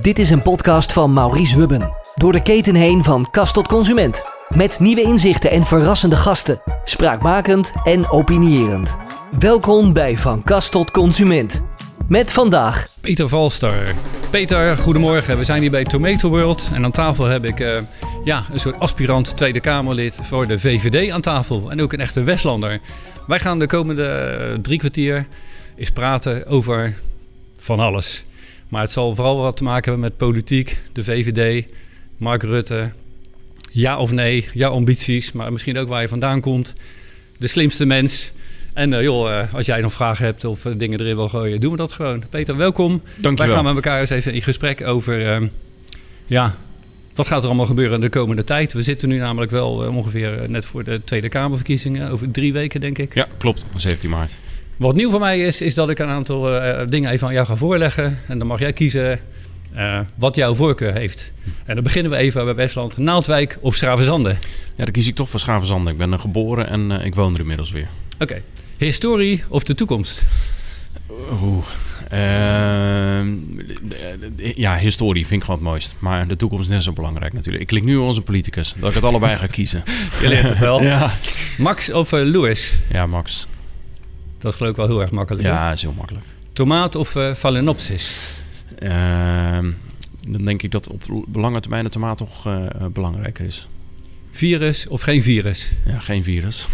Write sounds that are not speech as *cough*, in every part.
Dit is een podcast van Maurice Wubben. Door de keten heen van kast tot consument. Met nieuwe inzichten en verrassende gasten. Spraakmakend en opinierend. Welkom bij Van Kast tot Consument. Met vandaag Peter Valster. Peter, goedemorgen. We zijn hier bij Tomato World. En aan tafel heb ik eh, ja, een soort aspirant Tweede Kamerlid voor de VVD aan tafel. En ook een echte Westlander. Wij gaan de komende eh, drie kwartier eens praten over van alles. Maar het zal vooral wat te maken hebben met politiek, de VVD, Mark Rutte. Ja of nee, jouw ambities, maar misschien ook waar je vandaan komt. De slimste mens. En eh, joh, eh, als jij nog vragen hebt of eh, dingen erin wil gooien, doen we dat gewoon. Peter, welkom. Dankjewel. Wij gaan met elkaar eens even in gesprek over, ehm, ja, wat gaat er allemaal gebeuren de komende tijd. We zitten nu namelijk wel ongeveer net voor de Tweede Kamerverkiezingen, over drie weken denk ik. Ja, klopt. 17 maart. Wat nieuw voor mij is, is dat ik een aantal eh, dingen even aan jou ga voorleggen. En dan mag jij kiezen eh, wat jouw voorkeur heeft. En dan beginnen we even bij Westland. Naaldwijk of Schravenzande? Ja, dan kies ik toch voor Schavenzanden. Ik ben er geboren en eh, ik woon er inmiddels weer. Oké. Historie of de toekomst? Oeh. Ehm, ja, historie vind ik gewoon het mooist. Maar de toekomst is net zo belangrijk natuurlijk. Ik klink nu een politicus. Dat ik het allebei ga kiezen. *laughs* Je leert het wel. *laughs* Ja. Max of Lewis? Ja, Max. Dat is geloof ik wel heel erg makkelijk. hè? Ja, is heel makkelijk. Tomaat of uh, Phalaenopsis? Dan denk ik dat op lange termijn de tomaat toch eh, belangrijker is. Virus of geen virus? Ja, geen virus.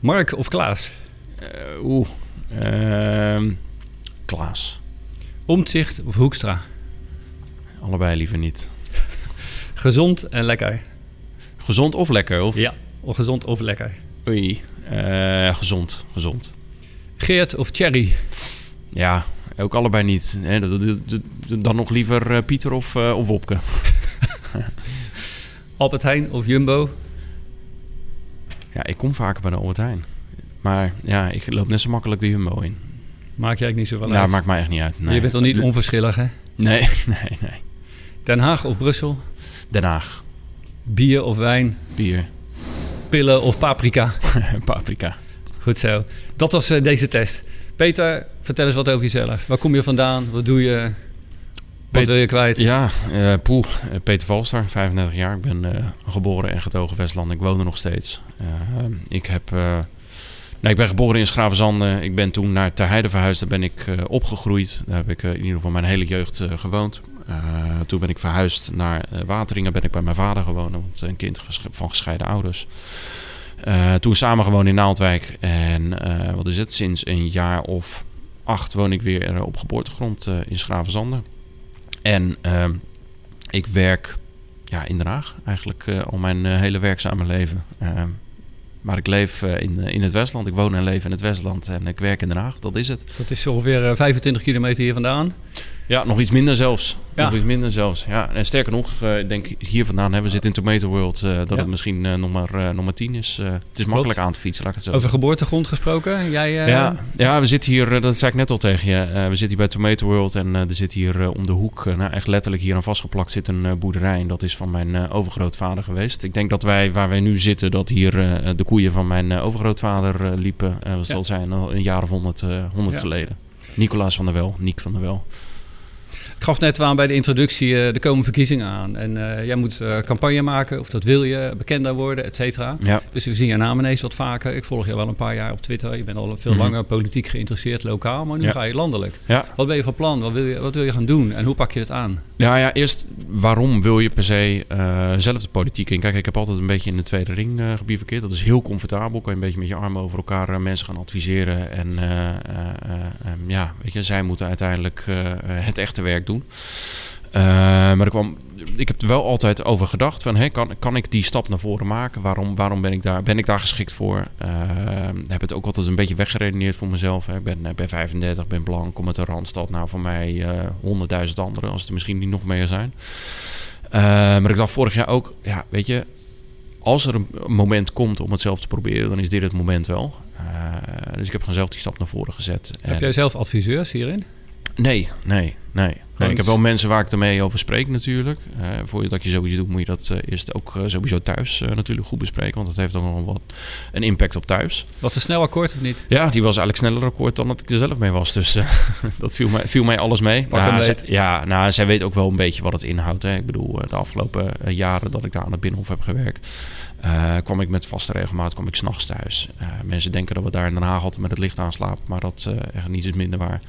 Mark of Klaas? Eh, Oeh. Ehm, Klaas. Omtzigt of Hoekstra? Allebei liever niet. Gezond en lekker? Gezond of lekker? Of? Ja, of gezond of lekker. Oei. Eh, gezond. Gezond. Geert of Thierry? Ja, ook allebei niet. Dan nog liever eh, Pieter of, eh, of Wopke. *laughs* Albert Heijn of Jumbo? Ja, ik kom vaker bij de Albert Heijn. Maar ja, ik loop net zo makkelijk de Jumbo in. Maak jij niet zoveel Nou, uit. maakt mij echt niet uit. Nee. Je bent toch niet onverschillig, hè? Nee, *laughs* nee, nee. Den Haag of Brussel? Den Haag. Bier of wijn? Bier. Pillen of paprika? *laughs* Paprika. Goed zo. Dat was eh, deze test. Peter, vertel eens wat over jezelf. Waar kom je vandaan? Wat doe je? Wat wil je kwijt? Ja, eh poeh. Eh, Peter Valster, 35 jaar. Ik ben geboren en getogen Westland. Ik woon er nog steeds. Ik heb... nee, ik ben geboren in Schravenzanden. Ik ben toen naar Terheide verhuisd. Daar ben ik opgegroeid. Daar heb ik in ieder geval mijn hele jeugd gewoond. Toen ben ik verhuisd naar Wateringen. Ben ik bij mijn vader gewoond. Want een kind van gescheiden ouders. Eh, toen samen gewoond in Naaldwijk. En eh, wat is het? Sinds een jaar of acht woon ik weer eh, op geboortegrond in Schravenzanden. En ehm, ik werk ja, in Den Haag eigenlijk al mijn hele werkzame leven. Ehm, maar ik leef in, in het Westland. Ik woon en leef in het Westland en ik werk in Den Haag. Dat is het. Dat is ongeveer eh, 25 kilometer hier vandaan. Ja, nog iets minder zelfs. Ja. Nog iets minder zelfs. Ja, en sterker nog, eh, ik denk hier vandaan hebben we zitten in Tomato World. eh, dat Ja. het misschien eh, nog, maar, nog maar tien is. Het is makkelijk aan te fietsen, laat ik het zo Over geboortegrond gesproken. Jij, ja, ja, we zitten hier, dat zei ik net al tegen je. we zitten hier bij Tomato World en er zit hier om de hoek, nou, echt letterlijk hier aan vastgeplakt, zit een boerderij. En dat is van mijn overgrootvader geweest. Ik denk dat wij, waar wij nu zitten, dat hier de koeien van mijn overgrootvader liepen. Dat Ja. zal zijn al een jaar of honderd, honderd Ja. geleden. Nicolaas van der Wel, Niek van der Wel. Ik gaf net aan bij de introductie eh, de komende verkiezingen aan. En eh, jij moet eh, campagne maken, of dat wil je, bekender worden, et cetera. Ja, Dus we zien je naam ineens wat vaker. Ik volg je wel een paar jaar op Twitter. Je bent al veel Mhm. langer politiek geïnteresseerd, lokaal. Maar nu Ja. ga je landelijk. ja. Wat ben je van plan? Wat wil je, wat wil je gaan doen? En hoe pak je het aan? Ja, ja, eerst waarom wil je per se eh, zelf de politiek in? Kijk, ik heb altijd een beetje in de tweede ring eh, gebied verkeerd. Dat is heel comfortabel. Kan je een beetje met je armen over elkaar eh, mensen gaan adviseren. En eh, eh, eh, ja, weet je, zij moeten uiteindelijk eh, eh, het echte werk doen. Eh, maar er kwam, ik heb er wel altijd over gedacht van, hè, kan, kan ik die stap naar voren maken? Waarom, waarom ben, ik daar, ben ik daar geschikt voor? Eh, heb het ook altijd een beetje weggeredeneerd voor mezelf. Hè. Ik ben, eh, ben 35, ben blank, kom uit de Randstad. Nou, voor mij honderdduizend anderen, als het er misschien niet nog meer zijn. Maar ik dacht vorig jaar ook, ja, weet je, als er een moment komt om het zelf te proberen, dan is dit het moment wel. Dus ik heb gewoon zelf die stap naar voren gezet. Heb jij zelf adviseurs hierin? Nee, nee, nee. nee ik heb wel mensen waar ik ermee over spreek natuurlijk. Uh, voordat je zoiets doet, moet je dat uh, eerst ook uh, sowieso thuis natuurlijk goed bespreken. Want dat heeft ook nog wat een impact op thuis. Was een snel akkoord of niet? Ja, die was eigenlijk sneller akkoord dan dat ik er zelf mee was. Dus *laughs* dat viel mij, viel mij alles mee. Nou, zij, ja, nou, zij weet ook wel een beetje wat het inhoudt. Hè. Ik bedoel, de afgelopen jaren dat ik daar aan het Binnenhof heb gewerkt... Uh, kwam ik met vaste regelmaat kwam ik s'nachts thuis. Uh, mensen denken dat we daar in Den Haag altijd met het licht aanslapen, maar dat uh, echt niets is minder waar.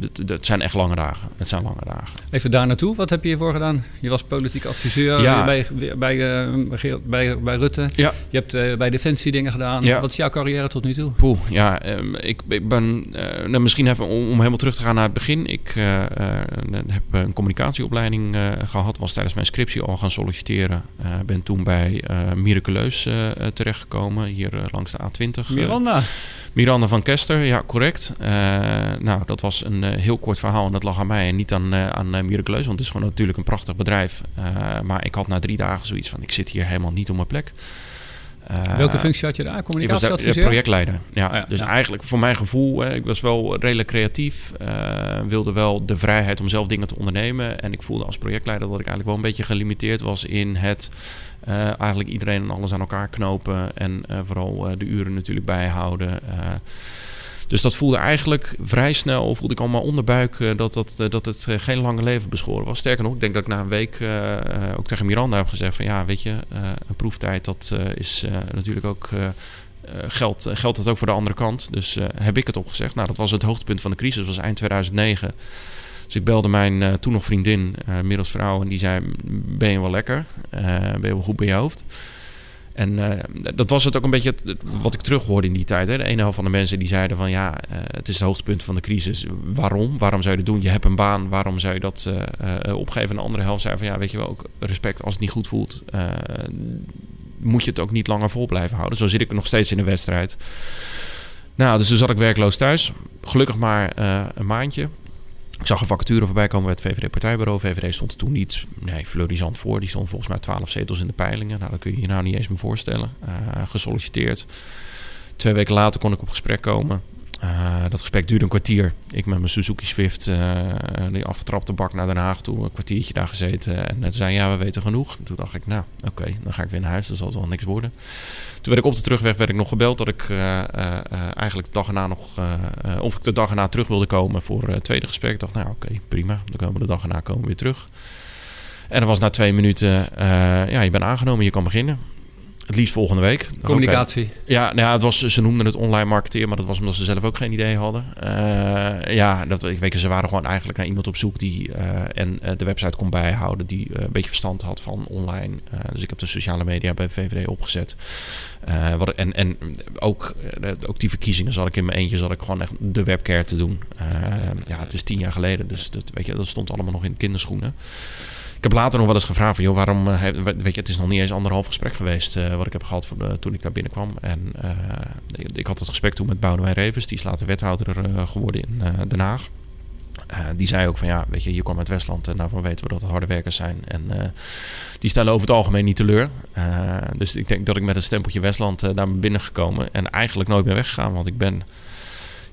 Het uh, zijn echt lange dagen. Het zijn lange dagen. Even daar naartoe. Wat heb je hiervoor gedaan? Je was politiek adviseur ja. bij, bij, uh, bij, bij, Rutte. Ja. Je hebt uh, bij Defensie dingen gedaan. Ja. Wat is jouw carrière tot nu toe? Poeh, ja. ik, ik, ben... nou, misschien even om, om, helemaal terug te gaan naar het begin. Ik heb een communicatieopleiding gehad. Was tijdens mijn scriptie al gaan solliciteren. ben toen bij Miraculeus terechtgekomen. Hier langs de A20. Miranda. Miranda van Kester, ja, correct. Uh, nou, dat was een uh, heel kort verhaal en dat lag aan mij en niet aan, uh, aan Miraculeus. Want het is gewoon natuurlijk een prachtig bedrijf. maar ik had na drie dagen zoiets van, ik zit hier helemaal niet op mijn plek. Welke functie had je daar? Communicatieadviseur? projectleider. Ja, Oh ja, dus ja. eigenlijk voor mijn gevoel, ik was wel redelijk creatief. wilde wel de vrijheid om zelf dingen te ondernemen. En ik voelde als projectleider dat ik eigenlijk wel een beetje gelimiteerd was in het... Uh, eigenlijk iedereen en alles aan elkaar knopen en uh, vooral uh, de uren natuurlijk bijhouden. Dus dat voelde eigenlijk vrij snel, voelde ik allemaal onderbuik dat, dat, dat het geen lange leven beschoren was. Sterker nog, ik denk dat ik na een week ook tegen Miranda heb gezegd van ja, weet je, een proeftijd dat is natuurlijk ook... geldt, geldt dat ook voor de andere kant. Dus heb ik het opgezegd. Nou, dat was het hoogtepunt van de crisis. Was eind 2009. Dus ik belde mijn toen nog vriendin, uh, middels vrouw, en die zei: Ben je wel lekker? Ben je wel goed bij je hoofd? En dat was het ook een beetje wat ik terughoorde in die tijd. Hè. De ene helft van de mensen die zeiden van ja, het is het hoogtepunt van de crisis. Waarom? Waarom zou je dat doen? Je hebt een baan, waarom zou je dat opgeven? En de andere helft zei van ja, weet je wel, ook respect als het niet goed voelt. moet je het ook niet langer vol blijven houden. Zo zit ik nog steeds in de wedstrijd. Nou, dus toen zat ik werkloos thuis. Gelukkig maar een maandje. Ik zag een vacature voorbij komen bij het VVD-partijbureau. VVD stond toen niet nee, fleurisant voor. Die stond volgens mij 12 zetels in de peilingen. Nou, dat kun je je nou niet eens meer voorstellen. Uh, gesolliciteerd. Twee weken later kon ik op gesprek komen. Uh, dat gesprek duurde een kwartier. Ik met mijn Suzuki Swift, uh, die afgetrapte bak naar Den Haag toe. Een kwartiertje daar gezeten. En toen zei ja, we weten genoeg. En toen dacht ik, nou, oké, dan ga ik weer naar huis. Dan zal het wel niks worden. Toen werd ik op de terugweg werd ik nog gebeld dat ik uh, eigenlijk de dag erna nog... of ik de dag erna terug wilde komen voor het tweede gesprek. Ik dacht, nou oké, prima. Dan komen we de dag erna komen we weer terug. En dat was na twee minuten, ja, je bent aangenomen, je kan beginnen. Het liefst volgende week. Communicatie. Okay. Ja, nou ja, het was, ze noemden het online marketeer, maar dat was omdat ze zelf ook geen idee hadden. Uh, ja, dat, ik weet, ze waren gewoon eigenlijk naar iemand op zoek die uh, en uh, de website kon bijhouden, die een beetje verstand had van online. dus ik heb de sociale media bij VVD opgezet. wat, en en ook, ook die verkiezingen zat ik in mijn eentje, zat ik gewoon echt de webcare te doen. ja, het is tien jaar geleden, dus dat, weet je, dat stond allemaal nog in de kinderschoenen. Heb later nog wel eens gevraagd van, joh, waarom, uh, weet je, het is nog niet eens anderhalf gesprek geweest uh, wat ik heb gehad de, toen ik daar binnenkwam. En ik had het gesprek toen met Boudewijn Revens, die is later wethouder geworden in Den Haag. die zei ook van, ja, weet je, je kwam uit Westland en daarvan weten we dat het harde werkers zijn. En die stellen over het algemeen niet teleur. dus ik denk dat ik met een stempeltje Westland daar ben binnengekomen en eigenlijk nooit meer weggegaan, want ik ben...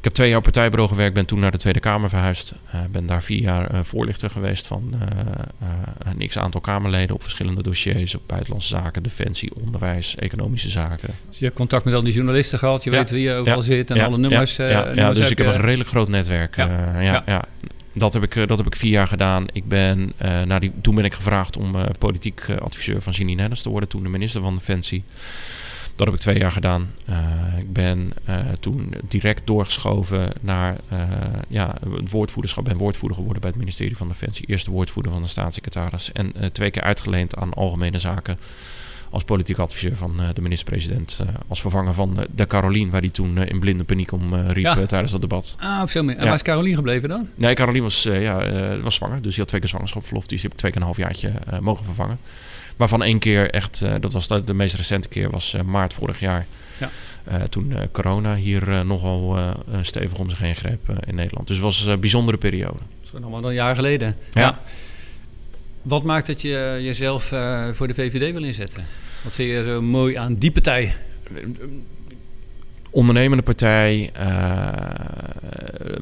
Ik heb twee jaar partijbureau gewerkt, ben toen naar de Tweede Kamer verhuisd. Uh, ben daar vier jaar uh, voorlichter geweest van uh, een x-aantal Kamerleden op verschillende dossiers. Op buitenlandse zaken, defensie, onderwijs, economische zaken. Dus je hebt contact met al die journalisten gehad, je ja. weet wie je overal ja. zit en ja. alle nummers. Ja, nummers dus ik heb een redelijk groot netwerk. Ja. Ja. Dat, heb ik, dat heb ik vier jaar gedaan. Ik ben, nou die, toen ben ik gevraagd om politiek adviseur van Ginny Nennis te worden, toen de minister van Defensie. Dat heb ik twee jaar gedaan. Uh, ik ben uh, toen direct doorgeschoven naar uh, ja, het woordvoerderschap. Ben woordvoerder geworden bij het ministerie van Defensie. Eerste woordvoerder van de staatssecretaris. En twee keer uitgeleend aan algemene zaken. Als politiek adviseur van de minister-president. als vervanger van de Carolien, waar hij toen in blinde paniek om riep ja. tijdens dat debat. Ah, op zo'n En ja. waar is Carolien gebleven dan? Nee, Carolien was, ja, was zwanger. Dus die had twee keer zwangerschapsverlof. Dus die heb ik twee keer een half jaartje mogen vervangen. Waarvan één keer echt, uh, dat was de, de, meest recente keer, was uh, maart vorig jaar. Ja. Uh, toen corona hier nogal stevig om zich heen greep in Nederland. Dus het was een bijzondere periode. Dat is nog maar een jaar geleden. Ja. ja. Wat maakt dat je jezelf voor de VVD wil inzetten? Wat vind je zo mooi aan die partij? ondernemende partij,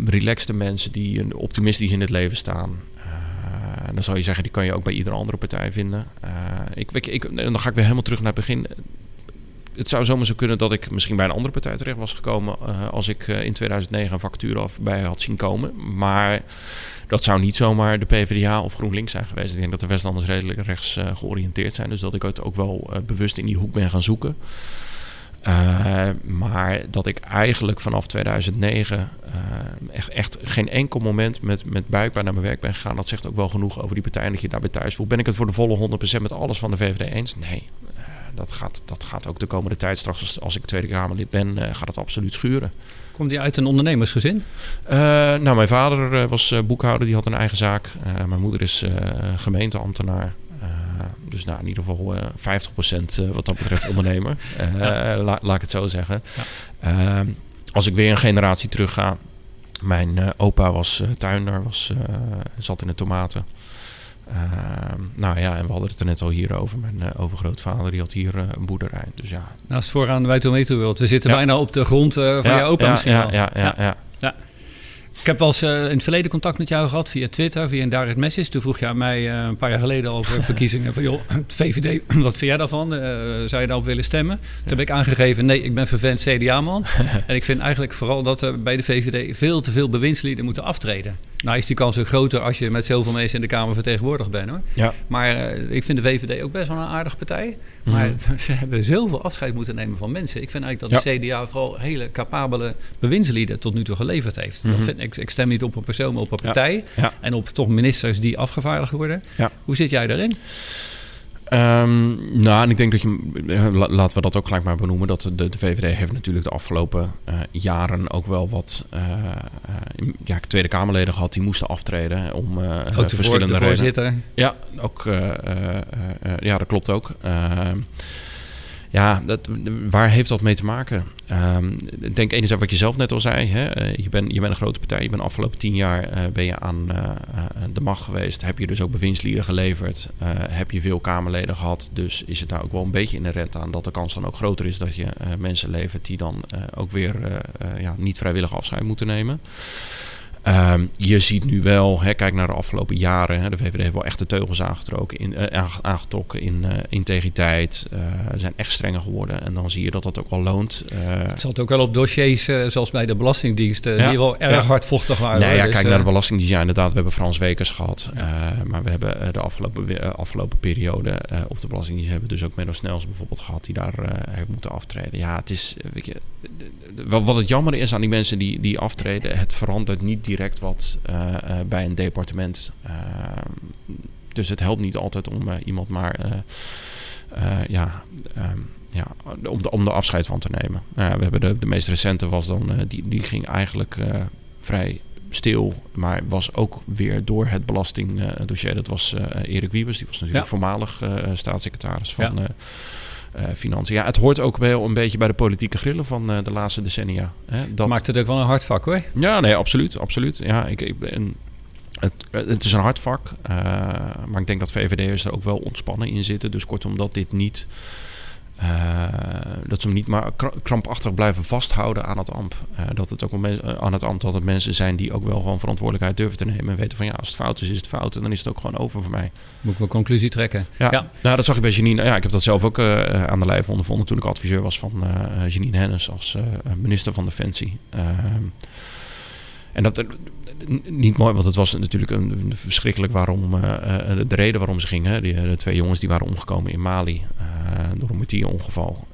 relaxte mensen die optimistisch in het leven staan. Dan zou je zeggen, die kan je ook bij iedere andere partij vinden. ik, ik, ik, dan ga ik weer helemaal terug naar het begin het zou zomaar zo kunnen dat ik misschien bij een andere partij terecht was gekomen uh, als ik in 2009 een vacature af bij had zien komen. Maar dat zou niet zomaar de PvdA of GroenLinks zijn geweest. Ik denk dat de Westlanders redelijk rechts georiënteerd zijn. Dus dat ik het ook wel bewust in die hoek ben gaan zoeken. Maar dat ik eigenlijk vanaf 2009 echt, echt geen enkel moment met, met buikbaar naar mijn werk ben gegaan. Dat zegt ook wel genoeg over die partij en dat je daarbij thuis voelt. Ben ik het voor de volle 100% met alles van de VVD eens? Nee dat, gaat, dat gaat ook de komende tijd straks, als, als ik Tweede Kamerlid ben, gaat het absoluut schuren. Komt hij uit een ondernemersgezin? Nou, mijn vader was boekhouder, die had een eigen zaak. mijn moeder is gemeenteambtenaar. Dus nou, in ieder geval 50% wat dat betreft *laughs* ondernemer. ja. la, laat ik het zo zeggen. Ja. Ehm, als ik weer een generatie terug ga. Mijn opa was tuinder, was, zat in de tomaten. Ehm, nou ja, en we hadden het er net al hier over. Mijn uh, overgrootvader die had hier uh, een boerderij. Dus ja. Naast vooraan bij Tomato We zitten bijna op de grond van ja, je opa ja, misschien ja, Ja, ja, ja. ja. Ik heb wel eens uh, in het verleden contact met jou gehad via Twitter, via een direct message. Toen vroeg je aan mij uh, een paar jaar geleden over *laughs* verkiezingen. Van joh, het VVD, *clears throat* wat vind jij daarvan? Uh, zou je daarop willen stemmen? Toen heb ik aangegeven, nee, ik ben vervent CDA-man. *laughs* en ik vind eigenlijk vooral dat er bij de VVD veel te veel bewindslieden moeten aftreden. Nou is die kans ook groter als je met zoveel mensen in de Kamer vertegenwoordigd bent hoor. Ja. Maar uh, ik vind de VVD ook best wel een aardige partij. Maar mm *laughs* -hmm. ze hebben zoveel afscheid moeten nemen van mensen. Ik vind eigenlijk dat de CDA vooral hele capabele bewindslieden tot nu toe geleverd heeft. Mm -hmm. vind, ik, ik, stem niet op een persoon, maar op een partij. Ja. En op toch ministers die afgevaardigd worden. Hoe zit jij daarin? Um, nou, en ik denk dat je, laten we dat ook gelijk maar benoemen, dat de, de VVD heeft natuurlijk de afgelopen uh, jaren ook wel wat uh, uh, ja, Tweede Kamerleden gehad die moesten aftreden om ook de verschillende voor, voorzitter. Ja, ook, ja, dat klopt ook. Ehm, ja, dat, waar heeft dat mee te maken? Um, ik denk enerzijds wat je zelf net al zei. Hè? Je, bent, je bent een grote partij. Je bent de afgelopen tien jaar uh, ben je aan uh, de macht geweest. Heb je dus ook bewindslieden geleverd. Heb je veel Kamerleden gehad. Dus is het nou ook wel een beetje inherent aan dat de kans dan ook groter is dat je mensen levert die dan ook weer ja, niet vrijwillig afscheid moeten nemen. Um, je ziet nu wel, hè, kijk naar de afgelopen jaren, hè, de VVD heeft wel echt de teugels aangetrokken in, uh, aangetrokken in uh, integriteit. Uh, zijn echt strenger geworden en dan zie je dat dat ook wel loont. het zat ook wel op dossiers zoals bij de Belastingdienst, ja, die wel erg ja. hardvochtig waren. Nee, ja, dus, kijk naar de Belastingdienst. Ja, inderdaad, we hebben Frans Wekers gehad. Ja. maar we hebben de afgelopen, afgelopen periode op de Belastingdienst hebben dus ook Menno Snels bijvoorbeeld gehad, die daar heeft moeten aftreden. Ja, het is, weet je, wat het jammer is aan die mensen die, die aftreden, het verandert niet direct wat uh, uh, bij een departement. Uh, dus het helpt niet altijd om iemand maar ja, um, ja, om, de, om de afscheid van te nemen. we hebben de, de meest recente was dan, die, die ging eigenlijk vrij stil, maar was ook weer door het belastingdossier. dat was Erik Wiebes, die was natuurlijk ja. voormalig staatssecretaris van. Ja. Uh, financiën. Ja, het hoort ook wel een beetje bij de politieke grillen van uh, de laatste decennia. Hè, dat... Maakt het ook wel een hard vak hoor. Ja, nee, absoluut. absoluut. Ja, ik, ik ben, het, het is een hard vak, uh, maar ik denk dat VVD'ers er ook wel ontspannen in zitten. Dus kortom, dat dit niet uh, dat ze hem niet maar krampachtig blijven vasthouden aan het ambt. Uh, dat het ook wel aan het ambt dat het mensen zijn die ook wel gewoon verantwoordelijkheid durven te nemen. En weten van ja, als het fout is, is het fout. En dan is het ook gewoon over voor mij. Moet ik wel conclusie trekken. Ja, ja. nou dat zag ik bij Janine. Ja, ik heb dat zelf ook uh, aan de lijf ondervonden toen ik adviseur was van Janine Hennis als minister van Defensie. Ehm, en dat niet mooi, want het was natuurlijk een, verschrikkelijk waarom uh, de reden waarom ze gingen. Die, de twee jongens die waren omgekomen in Mali uh, door een mortierongeval.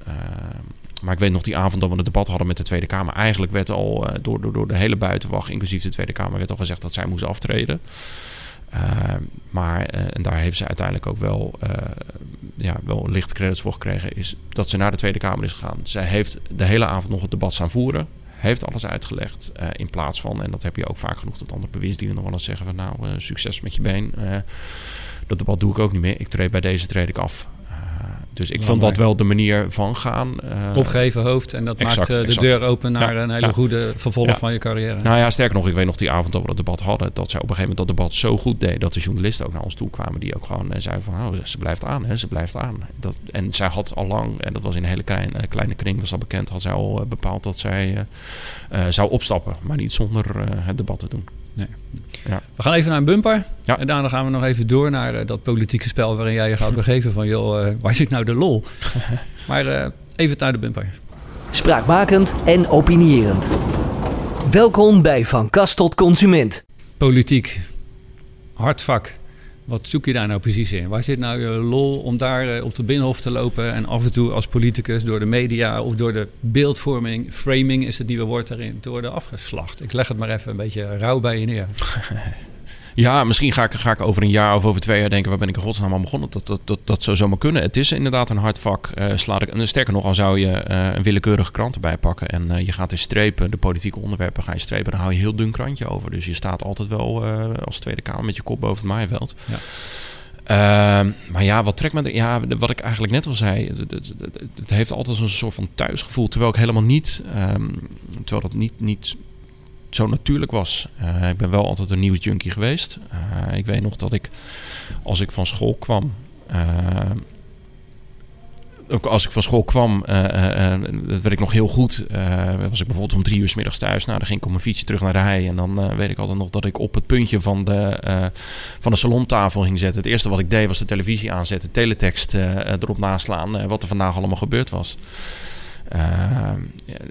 maar ik weet nog die avond dat we het debat hadden met de Tweede Kamer. Eigenlijk werd al door, door, door de hele buitenwacht, inclusief de Tweede Kamer, werd al gezegd dat zij moest aftreden. maar, en daar heeft ze uiteindelijk ook wel, ja, wel lichte credits voor gekregen, is dat ze naar de Tweede Kamer is gegaan. Zij heeft de hele avond nog het debat staan voeren heeft alles uitgelegd. Uh, in plaats van, en dat heb je ook vaak genoeg, dat andere bewindsdienen nog wel eens zeggen van nou, uh, succes met je been. Uh, dat debat doe ik ook niet meer. Ik treed bij deze treed ik af. Dus ik vond dat wel de manier van gaan. Uh, Opgeven hoofd en dat maakt de deur open naar een hele goede vervolg van je carrière. Nou ja, sterker nog, ik weet nog die avond dat we dat debat hadden, dat zij op een gegeven moment dat debat zo goed deed dat de journalisten ook naar ons toe kwamen die ook gewoon zeiden van, oh, ze blijft aan, hè, ze blijft aan. Dat, en zij had al lang, en dat was in een hele kleine, kleine kring, was al bekend, had zij al bepaald dat zij zou opstappen, maar niet zonder het debat te doen. Nee. Ja. We gaan even naar een bumper. Ja. En daarna gaan we nog even door naar uh, dat politieke spel waarin jij je gaat *laughs* begeven van joh, uh, waar zit nou de lol? *laughs* maar uh, even naar de bumper. Spraakmakend en opinierend. Welkom bij Van Kast tot Consument. Politiek. Hard vak. Wat zoek je daar nou precies in? Waar zit nou je lol om daar eh, op de binnenhof te lopen en af en toe als politicus door de media of door de beeldvorming, framing is het nieuwe woord daarin, te worden afgeslacht? Ik leg het maar even een beetje rauw bij je neer. *laughs* Ja, misschien ga ik, ga ik over een jaar of over twee jaar denken... waar ben ik in godsnaam aan begonnen? Dat, dat, dat, dat zou zomaar kunnen. Het is inderdaad een hard vak. Uh, sla ik, sterker nog, al zou je uh, een willekeurige krant erbij pakken... en uh, je gaat in strepen, de politieke onderwerpen ga je strepen... dan hou je heel dun krantje over. Dus je staat altijd wel als Tweede Kamer met je kop boven het maaiveld. Ja. Uh, maar ja, wat trekt me... Ja, wat ik eigenlijk net al zei... Het, het, het heeft altijd een soort van thuisgevoel... terwijl ik helemaal niet... Um, terwijl dat niet, niet zo natuurlijk was. Uh, ik ben wel altijd een nieuwsjunkie geweest. Uh, ik weet nog dat ik, als ik van school kwam... Uh, ook als ik van school kwam, dat weet ik nog heel goed. was ik bijvoorbeeld om drie uur s middags thuis. Nou, dan ging ik op mijn fietsje terug naar de. En dan weet ik altijd nog dat ik op het puntje van de, van de salontafel ging zetten. Het eerste wat ik deed was de televisie aanzetten, teletext erop naslaan. wat er vandaag allemaal gebeurd was. Uh,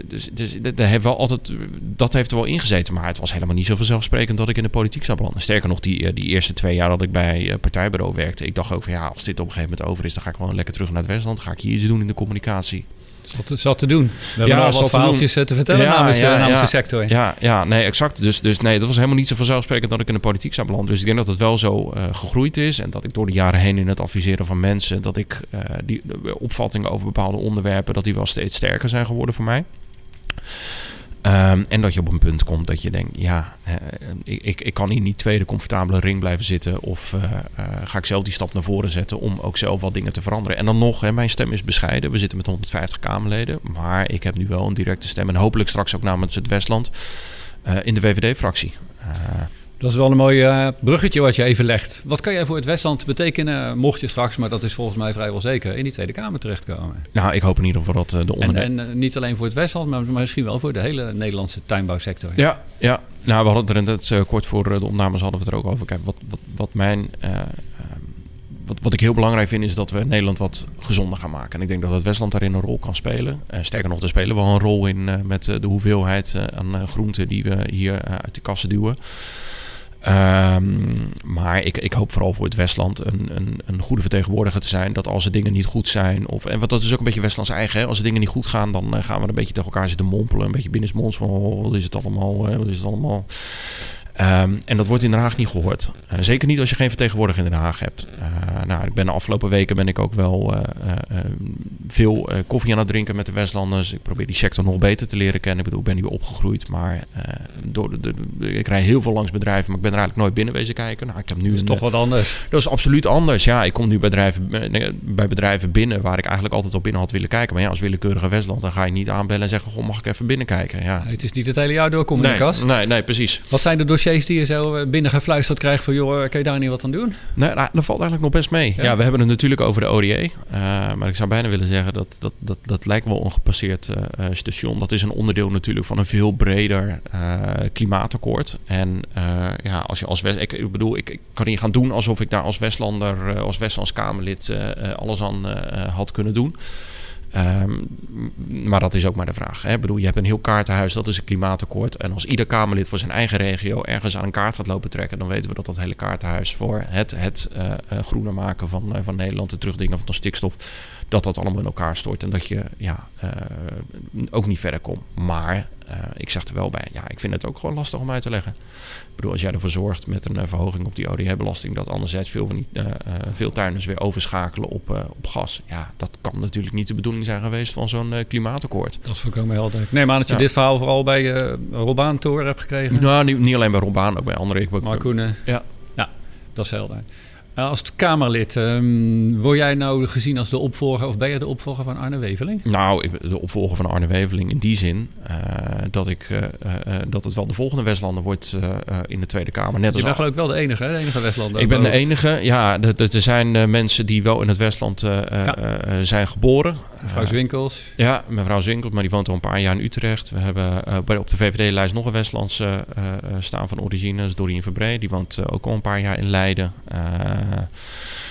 dus dus dat, heeft wel altijd, dat heeft er wel ingezeten. Maar het was helemaal niet zo vanzelfsprekend dat ik in de politiek zou belanden. Sterker nog, die, eh, die eerste twee jaar dat ik bij uh, partijbureau werkte... ik dacht ook van ja, als dit op een gegeven moment over is... dan ga ik gewoon lekker terug naar het Westland. Ga ik hier iets doen in de communicatie. Zat, zat te doen. We hebben ja, al wat verhaaltjes te, te vertellen ja, namens, ja, namens de sector. Ja, ja, nee, exact. Dus, dus nee, dat was helemaal niet zo vanzelfsprekend dat ik in de politiek zou belanden. Dus ik denk dat het wel zo uh, gegroeid is. En dat ik door de jaren heen in het adviseren van mensen... dat ik uh, die opvattingen over bepaalde onderwerpen... dat die wel steeds sterker zijn geworden voor mij. Um, en dat je op een punt komt dat je denkt, ja, uh, ik, ik kan hier niet tweede comfortabele ring blijven zitten. Of uh, uh, ga ik zelf die stap naar voren zetten om ook zelf wat dingen te veranderen. En dan nog, hè, mijn stem is bescheiden. We zitten met 150 Kamerleden. Maar ik heb nu wel een directe stem. En hopelijk straks ook namens het Westland in de VVD-fractie. Dat is wel een mooi uh, bruggetje wat je even legt. Wat kan jij voor het Westland betekenen, mocht je straks, maar dat is volgens mij vrijwel zeker, in die Tweede Kamer terechtkomen? Nou, ik hoop in ieder geval dat uh, de ondernemers... En, en uh, niet alleen voor het Westland, maar misschien wel voor de hele Nederlandse tuinbouwsector. Ja, ja. nou we hadden er net kort voor de opnames hadden we het er ook over. Kijk, wat, wat, wat mijn... Wat, wat, ik heel belangrijk vind is dat we Nederland wat gezonder gaan maken. En ik denk dat het Westland daarin een rol kan spelen. sterker nog, er spelen we wel een rol in met de hoeveelheid aan groenten die we hier uit de kassen duwen. Um, maar ik, ik hoop vooral voor het Westland een, een, een, goede vertegenwoordiger te zijn. Dat als er dingen niet goed zijn. Of, en wat dat is ook een beetje Westlands eigen. Hè? Als er dingen niet goed gaan, dan uh, gaan we een beetje tegen elkaar zitten mompelen. Een beetje binnensmonds van oh, wat is het allemaal? Hè? Wat is het allemaal? Um, en dat wordt in Den Haag niet gehoord. Uh, zeker niet als je geen vertegenwoordiger in Den Haag hebt. Uh, nou, ik ben de afgelopen weken ben ik ook wel uh, veel koffie aan het drinken met de Westlanders. Ik probeer die sector nog beter te leren kennen. Ik bedoel, ik ben nu opgegroeid, maar door de, de, ik rij heel veel langs bedrijven, maar ik ben er eigenlijk nooit binnen wezen kijken. Nou, ik heb nu dat is toch wat anders. Dat is absoluut anders. Ja, ik kom nu bij bedrijven, bij bedrijven binnen waar ik eigenlijk altijd op binnen had willen kijken. Maar ja, als willekeurige Westland, dan ga je niet aanbellen en zeggen: Goh, mag ik even binnenkijken? Ja. Nee, het is niet het hele jaar door, kom nee, kast. Nee, nee, precies. Wat zijn de dossiers? Die je zo eh, binnengefluisterd krijgt van... joh, kan je daar niet wat aan doen? Nee, nou, dat valt eigenlijk nog best mee. Ja, we hebben het natuurlijk over de ODA. Uh, maar ik zou bijna willen zeggen dat dat, dat, dat lijkt wel een gepasseerd uh, station. Dat is een onderdeel natuurlijk van een veel breder klimaatakkoord. En ja, als je als West... Ik, ik bedoel, ik, ik, kan niet gaan doen alsof ik daar als Westlander... als Westlands Kamerlid alles aan had kunnen doen. Um, maar dat is ook maar de vraag. Hè? Ik bedoel, je hebt een heel kaartenhuis, dat is een klimaatakkoord. En als ieder Kamerlid voor zijn eigen regio ergens aan een kaart gaat lopen trekken, dan weten we dat dat hele kaartenhuis voor het, het uh, uh, groener maken van, uh, van Nederland, het terugdringen van de stikstof, dat dat allemaal in elkaar stort. En dat je ja, ook niet verder komt. Maar ik zeg er wel bij, ja, ik vind het ook gewoon lastig om uit te leggen. Ik bedoel, als jij ervoor zorgt met een verhoging op die ODH-belasting, dat anderzijds veel, van die, veel tuinders weer overschakelen op, op gas. Ja, dat kan natuurlijk niet de bedoeling zijn geweest van zo'n uh, klimaatakkoord. Dat is volkomen helder. Ik neem aan dat je dit verhaal vooral bij uh, Robaan Tour hebt gekregen. Nou, niet, niet alleen bij Robaan, ook bij andere. Ik, Mark Ja. Ja, dat is helder. Als Kamerlid, um, word jij nou gezien als de opvolger of ben je de opvolger van Arne Weveling? Nou, de opvolger van Arne Weveling in die zin uh, dat, ik, uh, uh, dat het wel de volgende Westlander wordt in de Tweede Kamer. Net je bent geloof ik wel de enige, hè? de enige Westlander. Ik ben de enige, ja. Er zijn mensen die wel in het Westland ja. zijn geboren. Mevrouw Zwinkels. ja, mevrouw Zwinkels, maar die woont al een paar jaar in Utrecht. We hebben bij, op de VVD-lijst nog een Westlandse staan van origine, dat is Dorien Verbree. Die woont ook al een paar jaar in Leiden.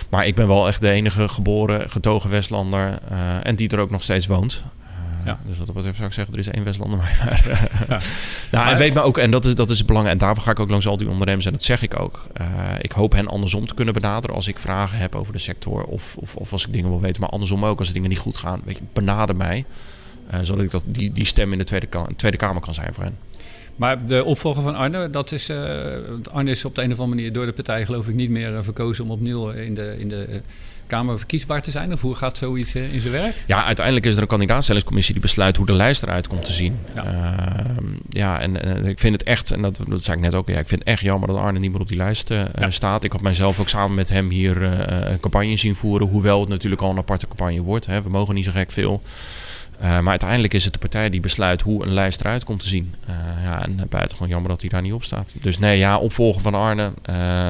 Maar ik ben wel echt de enige geboren, getogen Westlander en die er ook nog steeds woont. Ja. Dus wat dat betreft zou ik zeggen, er is één Westlander *laughs* maar. ja. nou, en weet me ook, en dat is, dat is belangrijk. En daarvoor ga ik ook langs al die ondernemers. En dat zeg ik ook. Uh, ik hoop hen andersom te kunnen benaderen als ik vragen heb over de sector. Of, of, of als ik dingen wil weten. Maar andersom ook, als dingen niet goed gaan. Weet je, benader mij. Uh, zodat ik dat, die, die stem in de Tweede, tweede Kamer kan zijn voor hen. Maar de opvolger van Arne, dat is, uh, Arne is op de een of andere manier door de partij geloof ik niet meer verkozen om opnieuw in de, in de Kamer verkiesbaar te zijn? Of hoe gaat zoiets in zijn werk? Ja, uiteindelijk is er een kandidaatstellingscommissie die besluit hoe de lijst eruit komt te zien. Ja, uh, ja en, en, ik vind het echt, en dat, dat zei ik net ook, ja, ik vind het echt jammer dat Arne niet meer op die lijst uh, ja. staat. Ik had mijzelf ook samen met hem hier uh, een campagne zien voeren, hoewel het natuurlijk al een aparte campagne wordt. Hè. We mogen niet zo gek veel. Uh, maar uiteindelijk is het de partij die besluit hoe een lijst eruit komt te zien. Uh, ja, en buitengewoon jammer dat hij daar niet op staat. Dus nee, ja, opvolger van Arne. Uh,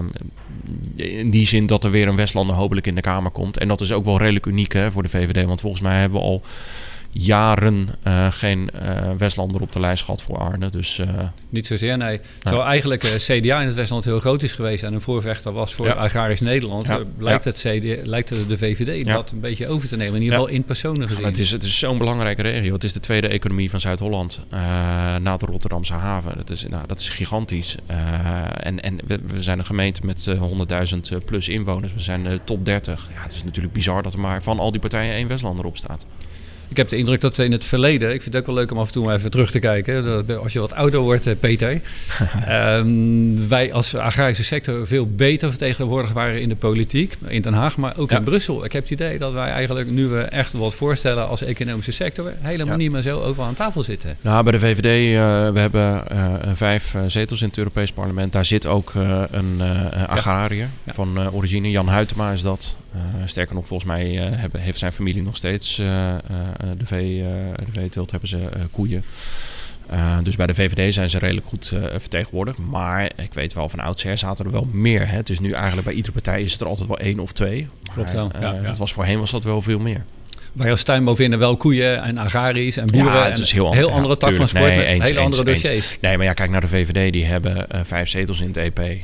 in die zin dat er weer een Westlander hopelijk in de Kamer komt. En dat is ook wel redelijk uniek hè, voor de VVD. Want volgens mij hebben we al jaren uh, geen uh, Westlander op de lijst gehad voor Arne. Dus, uh, Niet zozeer, nee. Terwijl eigenlijk CDA in het Westland heel groot is geweest en een voorvechter was voor ja. agrarisch Nederland, ja. lijkt, ja. het CDA, lijkt het de VVD dat een beetje over te nemen. In ieder geval in personen gezien. het is, het is zo'n belangrijke regio. Het is de tweede economie van Zuid-Holland na de Rotterdamse haven. Dat is, nou, dat is gigantisch. en en we, we, zijn een gemeente met 100.000 plus inwoners. We zijn de top 30. Ja, het is natuurlijk bizar dat er maar van al die partijen één Westlander op staat. Ik heb de indruk dat in het verleden, ik vind het ook wel leuk om af en toe even terug te kijken, als je wat ouder wordt, Peter, um, *laughs* wij als agrarische sector veel beter vertegenwoordigd waren in de politiek, in Den Haag, maar ook ja. in Brussel. Ik heb het idee dat wij eigenlijk, nu we echt wat voorstellen als economische sector, helemaal ja. niet meer zo over aan tafel zitten. Nou, bij de VVD, uh, we hebben uh, vijf zetels in het Europees Parlement. Daar zit ook een agrariër ja. van origine. Jan Huytema is dat. Sterker nog, volgens mij hebben, heeft zijn familie nog steeds de, vee, de veeteelt hebben ze koeien. Uh, dus bij de VVD zijn ze redelijk goed uh, vertegenwoordigd. Maar ik weet wel, van oudsher zaten er wel meer. Hè. Het is nu eigenlijk bij iedere partij is er altijd wel één of twee. Klopt wel. Uh, ja, ja. Dat was voorheen was dat wel veel meer. Bij jouw tuinbouw vinden wel koeien en agraries en boeren. Ja, het is heel, heel andere tak van sport nee, met eens, hele eens, andere eens. dossiers. Nee, maar ja, kijk naar de VVD. Die hebben uh, vijf zetels in het EP. Uh,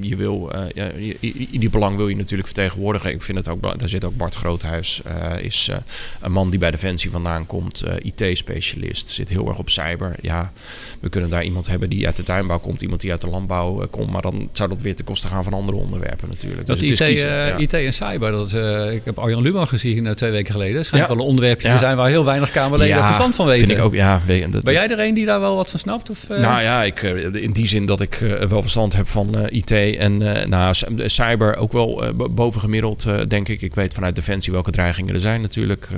je wil, uh, die belang wil je natuurlijk vertegenwoordigen. Ik vind het ook, daar zit ook Bart Groothuis. is een man die bij Defensie vandaan komt. IT-specialist. Zit heel erg op cyber. Ja, we kunnen daar iemand hebben die uit de tuinbouw komt. Iemand die uit de landbouw komt. Maar dan zou dat weer te kosten gaan van andere onderwerpen natuurlijk. Dat dus IT, kiezen, ja. IT en cyber. Dat, ik heb Arjan Luman gezien twee weken geleden schijnt ja. wel een onderwerpje ja. te zijn waar heel weinig Kamerleden ja, verstand van weten. Vind ik ook, ja, dat ben jij er een die daar wel wat van snapt? Of, uh... Nou ja, ik, in die zin dat ik uh, wel verstand heb van uh, IT en nou, cyber ook wel bovengemiddeld, denk ik. Ik weet vanuit Defensie welke dreigingen er zijn natuurlijk.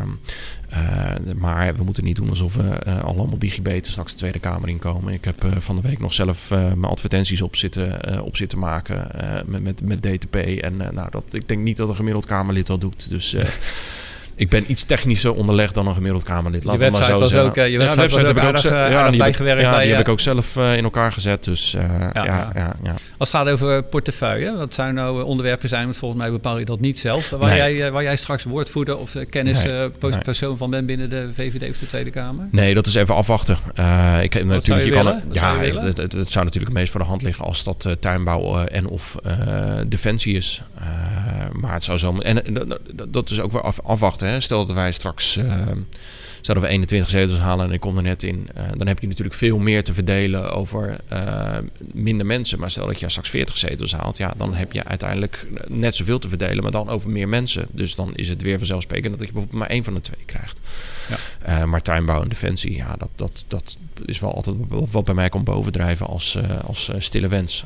Um, uh, maar we moeten niet doen alsof we uh, allemaal digibeten straks de Tweede Kamer inkomen. Ik heb uh, van de week nog zelf mijn advertenties op zitten, op zitten maken met, met, met DTP. En nou, dat, ik denk niet dat een gemiddeld Kamerlid dat doet. Dus *laughs* ik ben iets technischer onderlegd dan een gemiddeld Kamerlid. We maar zo. Ook, je website, ja, website heb ik ook zelf ja, bijgewerkt. Ja, bij, die heb ik ook zelf in elkaar gezet. Dus ja, ja, Als het gaat over portefeuille, wat zou nou onderwerpen zijn? Want volgens mij bepaal je dat niet zelf. Waar, nee. jij, waar jij straks woordvoerder of kennispersoon nee. van bent binnen de VVD of de Tweede Kamer? Nee, dat is even afwachten. Uh, ik, wat natuurlijk, je, je kan, ja, het, het, het, zou natuurlijk het meest voor de hand liggen als dat tuinbouw en of defensie is. maar het zou zo... En dat is ook af, afwachten. Hè. Stel dat wij straks uh, zouden we 21 zetels halen en ik kom er net in. Uh, dan heb je natuurlijk veel meer te verdelen over uh, minder mensen. Maar stel dat je straks 40 zetels haalt, ja, dan heb je uiteindelijk net zoveel te verdelen, maar dan over meer mensen. Dus dan is het weer vanzelfsprekend dat je bijvoorbeeld maar één van de twee krijgt. Ja. maar tuinbouw en defensie, ja, dat, dat, dat is wel altijd wat bij mij komt bovendrijven als, als stille wens.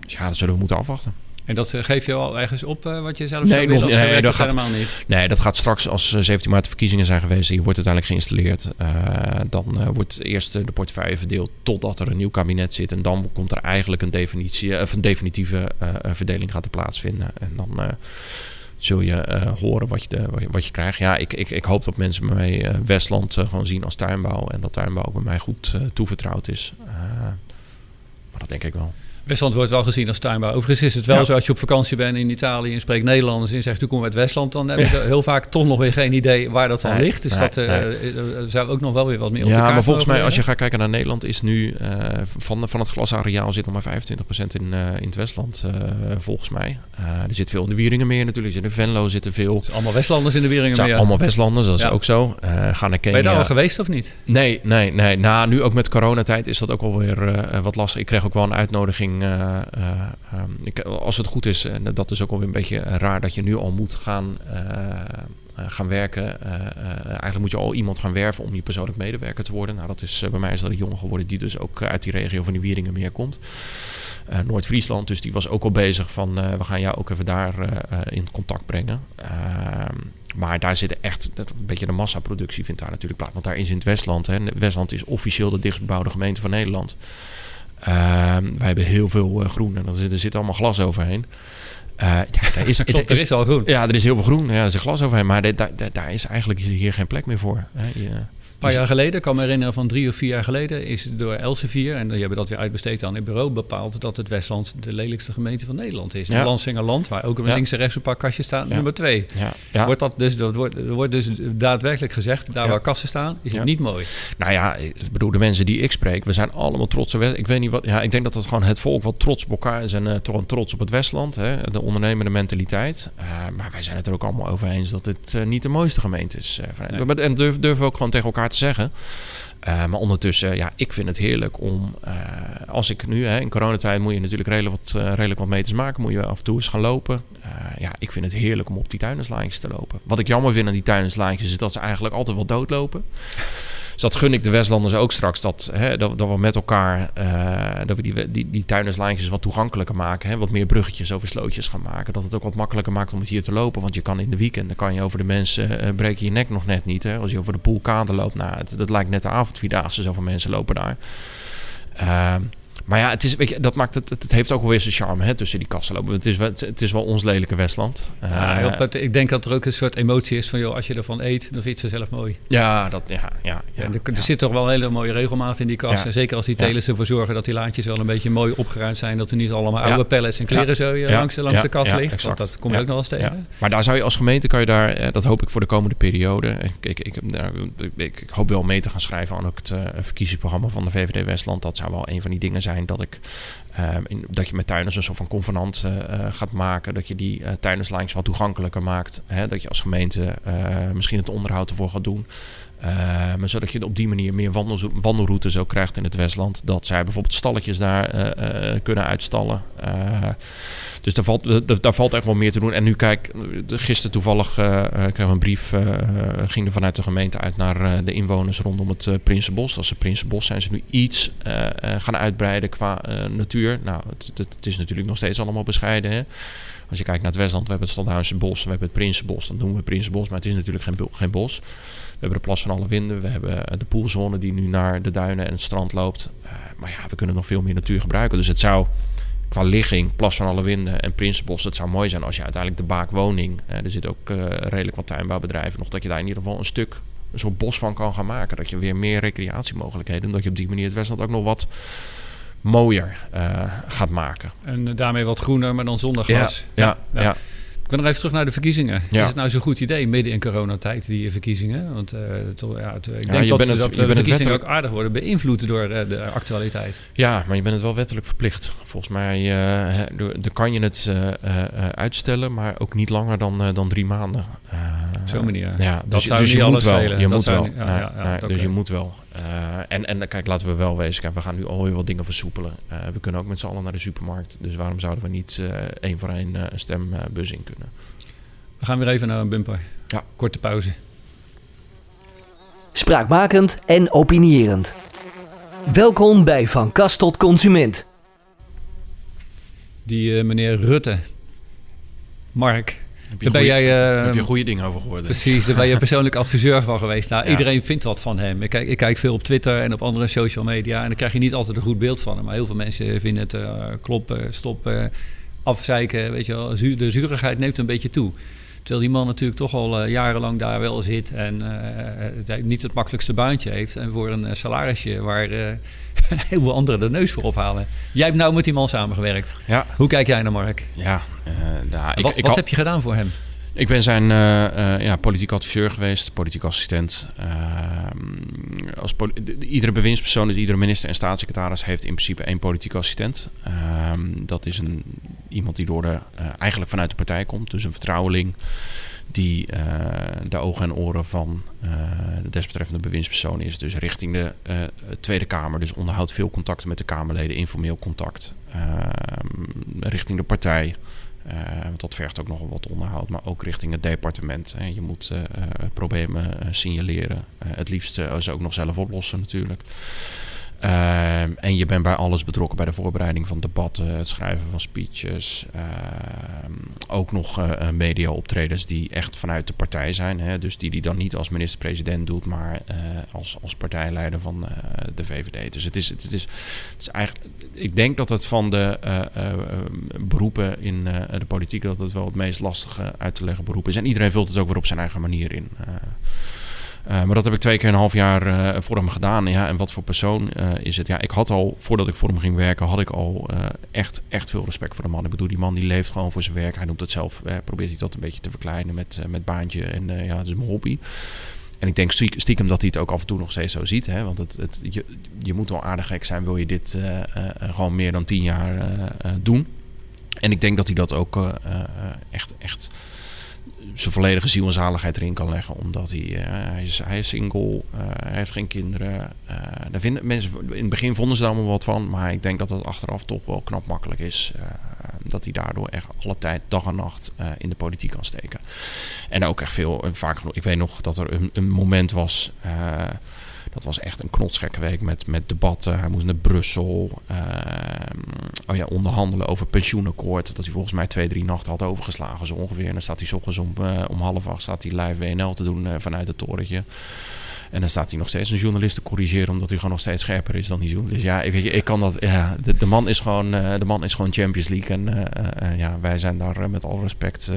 dus ja, dat zullen we moeten afwachten. En dat eh, geef je al ergens op uh, wat je zelf nee? Nog, dat gaat, helemaal niet? Nee, dat gaat straks als 17 maart de verkiezingen zijn geweest. Hier wordt uiteindelijk geïnstalleerd. Uh, dan wordt eerst de portefeuille verdeeld totdat er een nieuw kabinet zit. En dan komt er eigenlijk een, definitie, of een definitieve verdeling gaat plaatsvinden. En dan zul je horen wat je, de, wat je krijgt. Ja, ik, ik, ik hoop dat mensen mij Westland gewoon zien als tuinbouw. En dat tuinbouw ook bij mij goed toevertrouwd is. maar dat denk ik wel. Westland wordt wel gezien als tuinbouw. Overigens is het wel ja. zo als je op vakantie bent in Italië en spreekt Nederlanders en zegt, toen kom uit Westland, dan hebben ze heel vaak toch nog weer geen idee waar dat dan nee, ligt. Dus nee, dat uh, nee. zou ook nog wel weer wat meer op Ja, de kaart maar volgens mij, als je gaat kijken naar Nederland, is nu uh, van, van het glasareaal zit nog maar 25% in, uh, in het Westland, volgens mij. er zit veel in de Wieringenmeer natuurlijk, er zit in Venlo zitten veel. Het allemaal Westlanders in de Wieringenmeer. Het allemaal Westlanders, dat is Ja. ook zo. gaan naar Kenia. Ben je daar al geweest of niet? Nee, nee, nee. Nou, nu ook met coronatijd is dat ook alweer wat lastig. Ik kreeg ook wel een uitnodiging. Uh, uh, ik, als het goed is, en dat is ook alweer een beetje raar dat je nu al moet gaan, gaan werken. eigenlijk moet je al iemand gaan werven om je persoonlijk medewerker te worden. Nou, dat is bij mij is dat een jongen geworden die dus ook uit die regio van die Wieringenmeer komt. Noord-Friesland. Dus die was ook al bezig van we gaan jou ook even daar in contact brengen. Ehm, maar daar zit echt een beetje de massaproductie vindt daar natuurlijk plaats. Want daar is in het Westland. Hè, Westland is officieel de dichtstbebouwde gemeente van Nederland. Ehm, wij hebben heel veel groen en er zit, er zit allemaal glas overheen. ja, daar is, *laughs* Klopt, er is al groen. Ja, er is heel veel groen. Ja, er is glas overheen. Maar daar, daar, daar is eigenlijk hier geen plek meer voor. Hè. Paar jaar geleden, ik kan me herinneren van drie of vier jaar geleden, is door Elsevier, en die hebben dat weer uitbesteed aan het bureau, bepaald dat het Westland de lelijkste gemeente van Nederland is. Ja. Lansingerland, waar ook links en rechts een paar kastjes staan, nummer twee. ja, ja. Wordt dat dus, dat wordt, er wordt dus daadwerkelijk gezegd, daar waar kassen staan, is het niet mooi. Nou ja, ik bedoel, de mensen die ik spreek, we zijn allemaal trots op Ik weet niet wat. Ja, ik denk dat het gewoon het volk wat trots op elkaar is en tro- trots op het Westland. Hè, de ondernemende mentaliteit. Eh, maar wij zijn het er ook allemaal over eens dat het eh, niet de mooiste gemeente is. Nee. En durf, durven we ook gewoon tegen elkaar te zeggen. Eh, maar ondertussen, ja, ik vind het heerlijk om, eh, als ik nu, hè, in coronatijd moet je natuurlijk redelijk wat, eh, redelijk wat meters maken. Moet je af en toe eens gaan lopen. Ja, ik vind het heerlijk om op die tuinerslaantjes te lopen. Wat ik jammer vind aan die tuinerslaantjes is dat ze eigenlijk altijd wel doodlopen. Dus dat gun ik de Westlanders ook straks. Dat, hè, dat, dat we met elkaar eh, dat we die, die, die tuinerslijntjes wat toegankelijker maken. Hè, wat meer bruggetjes over slootjes gaan maken. Dat het ook wat makkelijker maakt om het hier te lopen. Want je kan in de weekenden kan je over de mensen eh breek je nek nog net niet. Hè. Als je over de poolkade loopt. Nou, het, dat lijkt net de avondvierdaagse. Zoveel mensen lopen daar. Ehm, maar ja, het, is, weet je, dat maakt het, het, heeft ook wel weer zijn charme hè, tussen die kassen lopen. Het is, wel, het is wel ons lelijke Westland. Ja, Eh, ik denk dat er ook een soort emotie is van, joh, als je ervan eet, dan vind je het zelf mooi. ja, dat, ja, ja, ja, en er, er zit toch wel een hele mooie regelmaat in die kast. Ja. En zeker als die telers ervoor zorgen dat die laadjes wel een beetje mooi opgeruimd zijn. Dat er niet allemaal oude pellets en kleren zo eh, langs, langs de kast ligt. Want dat kom je ook nog wel eens tegen. Maar daar zou je als gemeente, kan je daar, eh, dat hoop ik voor de komende periode. Ik, ik, ik, nou, ik, ik, ik hoop wel mee te gaan schrijven aan het eh, verkiezingsprogramma van de VVD Westland. Dat zou wel een van die dingen zijn dat ik. eh, in, dat je met tuiners een soort van convenant eh, eh, gaat maken. Dat je die uh, tuinerslijns wat toegankelijker maakt. Hè? Dat je als gemeente eh, misschien het onderhoud ervoor gaat doen. Uh, maar zodat je op die manier meer wandel, wandelroutes ook krijgt in het Westland. Dat zij bijvoorbeeld stalletjes daar uh, uh, kunnen uitstallen. dus daar valt, daar valt echt wel meer te doen. En nu kijk, gisteren toevallig kreeg een brief. ging er vanuit de gemeente uit naar de inwoners rondom het Prinsenbos. Als ze Prinsenbos zijn ze nu iets gaan uitbreiden qua natuur. Nou, het, het, is natuurlijk nog steeds allemaal bescheiden. Hè? Als je kijkt naar het Westland, we hebben het Stadhuizen Bos, we hebben het Prinsenbos. Dan doen we Prinsenbos, maar het is natuurlijk geen, geen bos. We hebben de Plas van Alle Winden. We hebben de poolzone die nu naar de duinen en het strand loopt. Uh, maar ja, we kunnen nog veel meer natuur gebruiken. Dus het zou qua ligging, Plas van Alle Winden en Prinsenbos... het zou mooi zijn als je uiteindelijk de baakwoning... Uh, er zit ook uh, redelijk wat tuinbouwbedrijven nog... dat je daar in ieder geval een stuk, een soort bos van kan gaan maken. Dat je weer meer recreatiemogelijkheden... en dat je op die manier het Westland ook nog wat mooier gaat maken. En daarmee wat groener, maar dan zonder gras. ja, ja. ja. ja. Wil nog even terug naar de verkiezingen. Ja. Is het nou zo'n goed idee midden in coronatijd, die verkiezingen? Want uh, to, ja, ik Ja, denk je dat, bent het- dat je de bent het verkiezingen ook aardig worden beïnvloed door uh, de actualiteit. Ja, maar je bent het wel wettelijk verplicht. Volgens mij uh, dan kan je het uitstellen, maar ook niet langer dan, dan drie maanden. Op zo'n manier. Ja, Dat dus, je- zou dus niet je moet wel. Je Dat moet wel. Dus je moet wel. Uh, en, en kijk, laten we wel wezen. Kijk, we gaan nu alweer wat dingen versoepelen. Uh, we kunnen ook met z'n allen naar de supermarkt. Dus waarom zouden we niet uh, één voor één uh, een stembus in kunnen? We gaan weer even naar een bumper. Ja. Korte pauze. Spraakmakend en opinierend. Welkom bij Van Kast tot Consument. Die eh, meneer Rutte, Mark, daar ben jij... eh, heb je goede dingen over gehoord? Precies, daar ben je *laughs* persoonlijk adviseur van geweest. Nou, Ja. iedereen vindt wat van hem. Ik kijk, ik kijk veel op Twitter en op andere social media. En dan krijg je niet altijd een goed beeld van hem. Maar heel veel mensen vinden het eh, kloppen, stoppen, afzeiken. Weet je wel. De zurigheid neemt een beetje toe. Terwijl die man natuurlijk toch al eh, jarenlang daar wel zit. En eh, het niet het makkelijkste baantje heeft. En voor een eh, salarisje waar eh, *laughs* heel veel anderen de neus voor ophalen. Jij hebt nou met die man samengewerkt. Ja, Hoe kijk jij naar Mark? ja. eh, nou, ik, wat ik, wat had- heb je gedaan voor hem? Ik ben zijn eh, eh, ja, politiek adviseur geweest, politiek assistent. Ehm, als iedere bewindspersoon, dus iedere minister en staatssecretaris heeft in principe één politiek assistent. Ehm, dat is een, iemand die door de, eh, eigenlijk vanuit de partij komt, dus een vertrouweling die de ogen en oren van de desbetreffende bewindspersoon is. Dus richting de Tweede Kamer. Dus onderhoudt veel contacten met de Kamerleden, informeel contact. Ehm, richting de partij. Eh, dat vergt ook nogal wat onderhoud, maar ook richting het departement. Hè. Je moet eh, eh, problemen signaleren. Het liefst ze ook nog zelf oplossen natuurlijk. Ehm, en je bent bij alles betrokken bij de voorbereiding van debatten, het schrijven van speeches. ehm, ook nog eh, media-optredens die echt vanuit de partij zijn. Hè, dus die die dan niet als minister-president doet, maar eh, als, als partijleider van de VVD. Dus het is, het, is, het is eigenlijk. Ik denk dat het van de beroepen in de politiek dat het wel het meest lastige uit te leggen beroep is. En iedereen vult het ook weer op zijn eigen manier in. Eh, maar dat heb ik twee keer een half jaar eh, voor hem gedaan. Ja, en wat voor persoon eh, is het? Ja, ik had al, voordat ik voor hem ging werken, had ik al echt, echt veel respect voor de man. Ik bedoel, die man die leeft gewoon voor zijn werk. Hij noemt het zelf, probeert hij dat een beetje te verkleinen met, met baantje. En ja, het is mijn hobby. En ik denk stiek- stiekem dat hij het ook af en toe nog steeds zo ziet. Hè? Want het, het, je, je moet wel aardig gek zijn, wil je dit gewoon meer dan tien jaar doen. En ik denk dat hij dat ook echt, echt zijn volledige ziel en zaligheid erin kan leggen. Omdat hij, eh, hij, is, hij single, eh, hij heeft geen kinderen. eh daar vinden mensen, in het begin vonden ze daar allemaal wat van. Maar ik denk dat het achteraf toch wel knap makkelijk is. dat hij daardoor echt alle tijd, dag en nacht in de politiek kan steken. En ook echt veel, en vaak. Ik weet nog dat er een, een moment was. Dat was echt een knotsgekke week met, met debatten. Hij moest naar Brussel. ehm, oh ja, onderhandelen over pensioenakkoord. Dat hij volgens mij twee, drie nachten had overgeslagen zo ongeveer. En dan staat hij 's ochtends om, eh, om half acht staat hij live WNL te doen eh, vanuit het torentje. En dan staat hij nog steeds een journalist te corrigeren... omdat hij gewoon nog steeds scherper is dan die journalist. Ja, ik, weet je, ik kan dat... Ja, de, de, man is gewoon, eh, de man is gewoon Champions League. En eh, eh, ja, wij zijn daar met alle respect...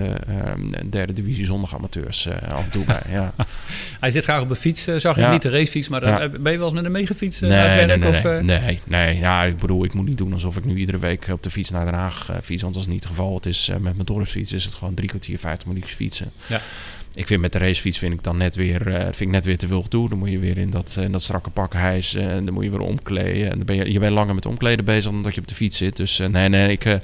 derde divisie zondag amateurs af en toe bij. Ja. *laughs* Hij zit graag op de fiets, zag je Ja. niet de racefiets, maar Ja. ben je wel eens met hem meegefietst? eh, Nee, nee, nee, of, nee, eh? nee, nee. Ja, ik bedoel, ik moet niet doen alsof ik nu iedere week op de fiets naar Den Haag fiets. Want dat is niet het geval. Het is, met mijn dorpsfiets is het gewoon drie kwartier, vijftig minuutjes fietsen. Ja. Ik vind met de racefiets vind ik dan net weer, eh, vind ik net weer te veel gedoe. Dan moet je weer in dat, eh, in dat strakke pak hijsen en dan moet je weer omkleden. En dan ben je, je bent langer met omkleden bezig dan dat je op de fiets zit. Dus eh, nee, nee, ik... eh,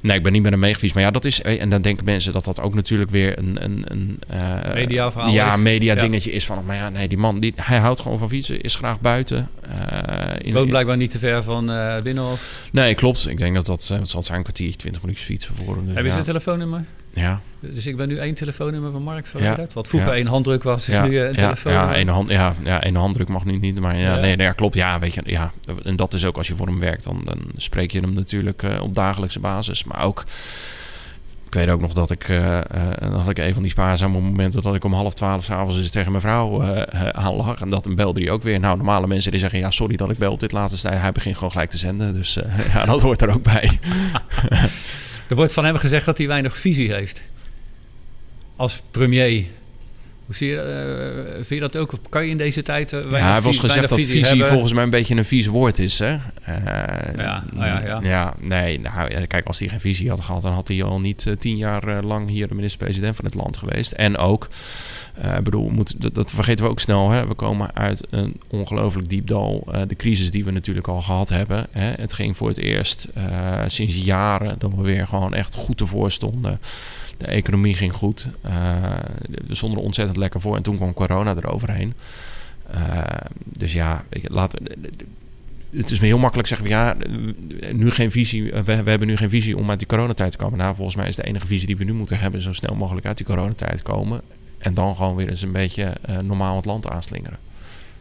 Nee, ik ben niet met hem meegefietst. Maar ja, dat is. En dan denken mensen dat dat ook natuurlijk weer een. een, een eh, Mediaverhaal Ja, is. media Ja. dingetje is van. Maar ja, nee, die man die, hij houdt gewoon van fietsen, is graag buiten. eh, in- Woont blijkbaar niet te ver van eh Binnenhof. Nee, klopt. Ik denk dat dat, eh, het zal zijn een kwartiertje, 20 minuutjes fietsen voor hem. Dus Heb je ja. zijn telefoonnummer? Ja, Dus ik ben nu één telefoonnummer van Mark verwijderd. Wat vroeger Ja. één handdruk was, is ja, nu eh, een ja, telefoonnummer. ja, ene hand, ja, ja, ene handdruk mag nu niet. Maar ja. Nee, nee, klopt. Ja, weet je, ja. En dat is ook als je voor hem werkt, dan, dan spreek je hem natuurlijk eh, op dagelijkse basis. Maar ook, ik weet ook nog dat ik, eh, eh, had ik een van die spaarzame momenten dat ik om half twaalf s'avonds eens tegen mijn vrouw eh, eh, aanlag. En dat een belde hij ook weer. Nou, normale mensen die zeggen, ja, sorry dat ik bel op dit laatste tijd. Hij begint gewoon gelijk te zenden. Dus *laughs* ja, dat hoort er ook bij. *laughs* Er wordt van hem gezegd dat hij weinig visie heeft. Als premier. Hoe zie je, eh, vind je dat ook? Of kan je in deze tijd Ja, hij was gezegd dat visie, hebben? volgens mij een beetje een vies woord is. Hè? Eh, Ja, nou ja, ja. nee, nou, ja, kijk, als hij geen visie had gehad, dan had hij al niet tien jaar lang hier de minister-president van het land geweest. En ook, bedoel, moet, dat, dat vergeten we ook snel. Hè? We komen uit een ongelooflijk diep dal. De crisis die we natuurlijk al gehad hebben. Hè? Het ging voor het eerst sinds jaren dat we weer gewoon echt goed ervoor stonden. De economie ging goed. Eh, we stonden er ontzettend lekker voor. En toen kwam corona eroverheen. Eh, dus ja, laten het is me heel makkelijk zeggen, ja, nu geen visie, we, we hebben nu geen visie om uit die coronatijd te komen. Nou, volgens mij is de enige visie die we nu moeten hebben, zo snel mogelijk uit die coronatijd komen. En dan gewoon weer eens een beetje eh, normaal het land aanslingeren.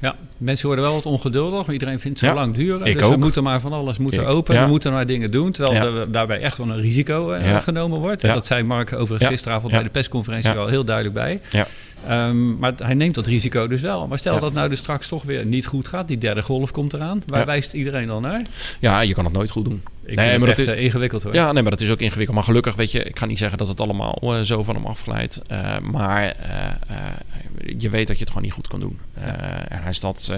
Ja, mensen worden wel wat ongeduldig. Maar iedereen vindt het zo Ja, lang duren. ik dus we moeten maar van alles moeten open. ja. We moeten maar dingen doen. Terwijl er daarbij echt wel een risico eh, genomen wordt. Ja. Dat zei Mark overigens gisteravond bij de persconferentie wel heel duidelijk bij. Ja. Ehm, maar hij neemt dat risico dus wel. Maar stel dat nou dus straks toch weer niet goed gaat. Die derde golf komt eraan. Waar wijst iedereen dan naar? Ja, je kan het nooit goed doen. Ik Nee, maar het dat echt eh, ingewikkeld hoor. Ja, nee, maar dat is ook ingewikkeld. Maar gelukkig, weet je, ik ga niet zeggen dat het allemaal eh, zo van hem afglijdt. Eh, maar je weet dat je het gewoon niet goed kan doen. En hij staat,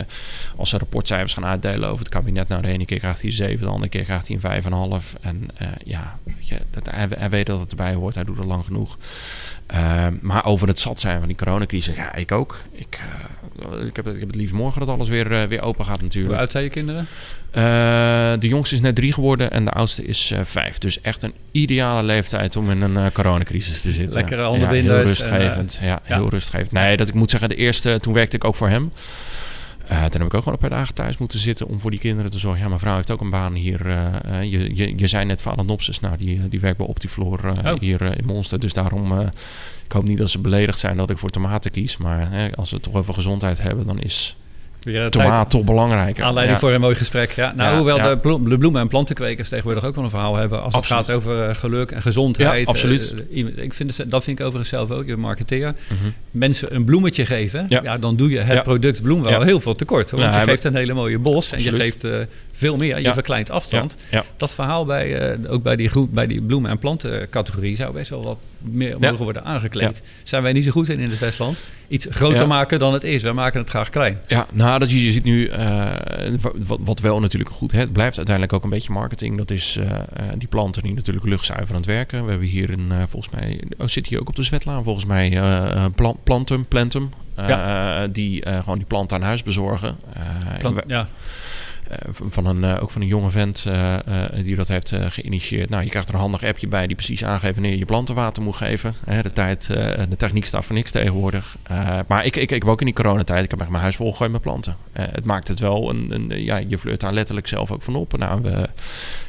als ze rapportcijfers gaan uitdelen over het kabinet, nou de ene keer krijgt hij een 7, de andere keer krijgt hij een 5,5. En ja, weet je, dat, hij, hij weet dat het erbij hoort, hij doet het lang genoeg. Eh, maar over het zat zijn van die coronacrisis, ja, ik ook. Ik, eh, ik, heb, het- ik heb het liefst morgen dat alles weer, eh, weer open gaat Hoe natuurlijk. oud zijn je kinderen? Eh, de jongste is net drie geworden en de oudste is vijf. Dus echt een ideale leeftijd om in een coronacrisis te zitten. Lekkere handen ja, Heel en, rustgevend. ja, heel rustgevend. Nee, dat ik moet zeggen, de eerste, toen werkte ik ook voor hem. Eh, toen heb ik ook gewoon een paar dagen thuis moeten zitten om voor die kinderen te zorgen. Ja, mijn vrouw heeft ook een baan hier. eh, eh, je, je, je zei net Valenopsis, nou die, die werkt bij Optifloor Oh. hier in Monster. Dus daarom, ik hoop niet dat ze beledigd zijn dat ik voor tomaten kies. Maar hè, als we het toch over gezondheid hebben, dan is Weer tomaat toch belangrijker. Aanleiding Ja. voor een mooi gesprek. Ja. Nou, Ja, hoewel ja. de, blo- de bloemen- en plantenkwekers tegenwoordig ook wel een verhaal hebben. Als Absoluut. het gaat over eh, geluk en gezondheid. Ja, absoluut. Eh, ik vind het, dat vind ik overigens zelf ook. Ben marketeer. Mhm. Mensen een bloemetje geven. Ja. Dan doe je het product bloem wel heel veel tekort. hoor. Want Nou, je geeft een hele mooie bos. En je geeft eh, veel meer. Je Ja. verkleint afstand. Ja. Dat verhaal bij, eh, ook bij die, groe- bij die bloemen- en plantencategorie zou best wel wat meer mogen worden aangekleed. Zijn wij niet zo goed in in het Westland. Iets groter maken dan het is. Wij maken het graag klein. Ja, nou, dat je, je ziet nu, eh, wat, wat wel natuurlijk goed, hè, het blijft uiteindelijk ook een beetje marketing. Dat is eh, die planten die natuurlijk luchtzuiverend werken. We hebben hier een, volgens mij, oh, zit hier ook op de Zwetlaan, volgens mij, eh, eh, plan, Plantum, Plantum. Die gewoon die planten aan huis bezorgen. Plant- ja. Eh, van een, eh, ook van een jonge vent eh, die dat heeft geïnitieerd. Nou, je krijgt er een handig appje bij die precies aangeeft wanneer je planten water moet geven. De, tijd, de techniek staat voor niks tegenwoordig. Maar ik, ik, ik heb ook in die coronatijd, ik heb echt mijn huis volgegooid met planten. Het maakt het wel, een, een, ja, je flirt daar letterlijk zelf ook van op. Nou, we,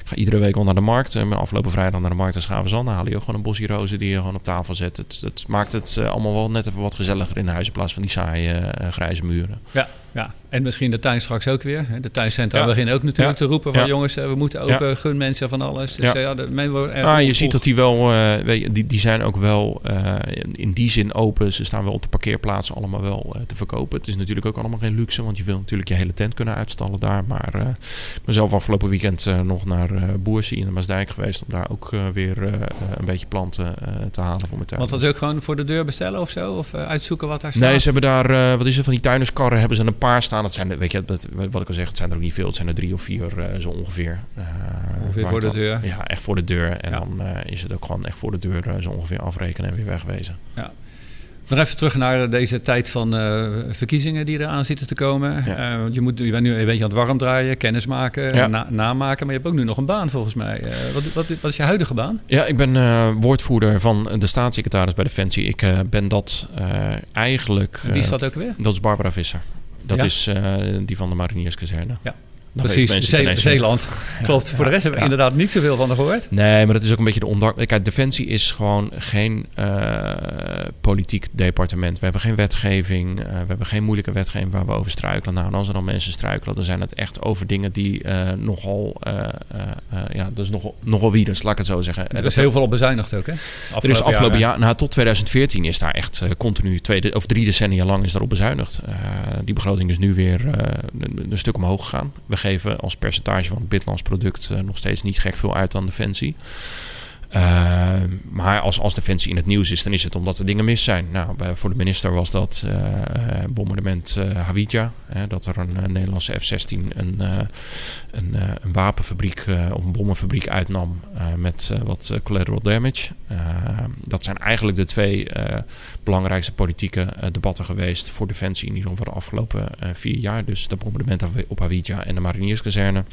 ga iedere week wel naar de markt. En afgelopen vrijdag naar de markt in Schavenzand. Dan haal je ook gewoon een bosje rozen die je gewoon op tafel zet. Het, het maakt het eh, allemaal wel net even wat gezelliger in huis in plaats van die saaie eh, grijze muren. Ja, ja, en misschien de tuin straks ook weer. De tuincentra Ja. beginnen ook natuurlijk Ja. te roepen van Ja. jongens, eh, we moeten open, gun mensen van alles. Dus Ja. de, men wordt Ah, je ziet dat die wel, eh, weet je, die, die zijn ook wel eh, in, die zin open. Ze staan wel op de parkeerplaatsen allemaal wel eh, te verkopen. Het is natuurlijk ook allemaal geen luxe, want je wil natuurlijk je hele tent kunnen uitstallen daar. Maar eh, ik ben zelf afgelopen weekend eh, nog naar eh Boersie in de Maasdijk geweest om daar ook eh, weer eh, eh, een beetje planten eh, te halen voor mijn tuin. Want dat is ook gewoon voor de deur bestellen of zo? Of eh, uitzoeken wat daar staat? Nee, ze hebben daar, eh, wat is er van die tuinerskarren, hebben ze een paar staan. Dat zijn, weet je, dat, wat ik al zeg, het zijn er ook niet veel. Het zijn er drie of vier eh, zo ongeveer. Eh, Ongeveer voor de dan- deur. Ja, echt voor de deur. En Ja. dan eh, is het ook gewoon echt voor de deur eh, zo ongeveer afrekenen en weer wegwezen. Nog even terug naar deze tijd van eh, verkiezingen die eraan zitten te komen. Ja. Eh, je, moet, je bent nu een beetje aan het warm draaien, kennis maken, Ja. na- namaken. Maar je hebt ook nu nog een baan volgens mij. Eh, wat, wat, wat is je huidige baan? Ja, ik ben woordvoerder van de staatssecretaris bij Defensie. Ik ben dat eigenlijk... Wie is dat ook weer? Dat is Barbara Visser. Dat Ja? is die van de Marinierskazerne. Ja. Precies, Zee-. Zeeland. Klopt. Voor de rest hebben we inderdaad niet zoveel van gehoord. Nee, maar dat is ook een beetje de onder... Kijk, Defensie is gewoon geen eh, politiek departement. We hebben geen wetgeving. eh, we hebben geen moeilijke wetgeving waar we over struikelen. Nou, en als er dan mensen struikelen, dan zijn het echt over dingen die eh, nogal... ja, dus nogal, nogal wie, dus laat ik het zo zeggen. Er Dat is heel veel op bezuinigd ook, hè? er is afgelopen jaar, nou, tot 2014 is daar echt continu twee of drie decennia lang is daarop bezuinigd. Die begroting is nu weer een, een stuk omhoog gegaan. We geven als percentage van het binnenlands product eh, nog steeds niet gek veel uit aan defensie. Eh, maar als, als Defensie in het nieuws is, dan is het omdat er dingen mis zijn. Nou, voor de minister was dat eh, bombardement eh Hawija. hè, dat er een, Nederlandse F-16 een, een, een wapenfabriek of een bommenfabriek uitnam met wat collateral damage. Dat zijn eigenlijk de twee belangrijkste politieke debatten geweest voor Defensie in ieder geval de afgelopen vier jaar. Dus dat bombardement op Hawija en de Marinierskazerne.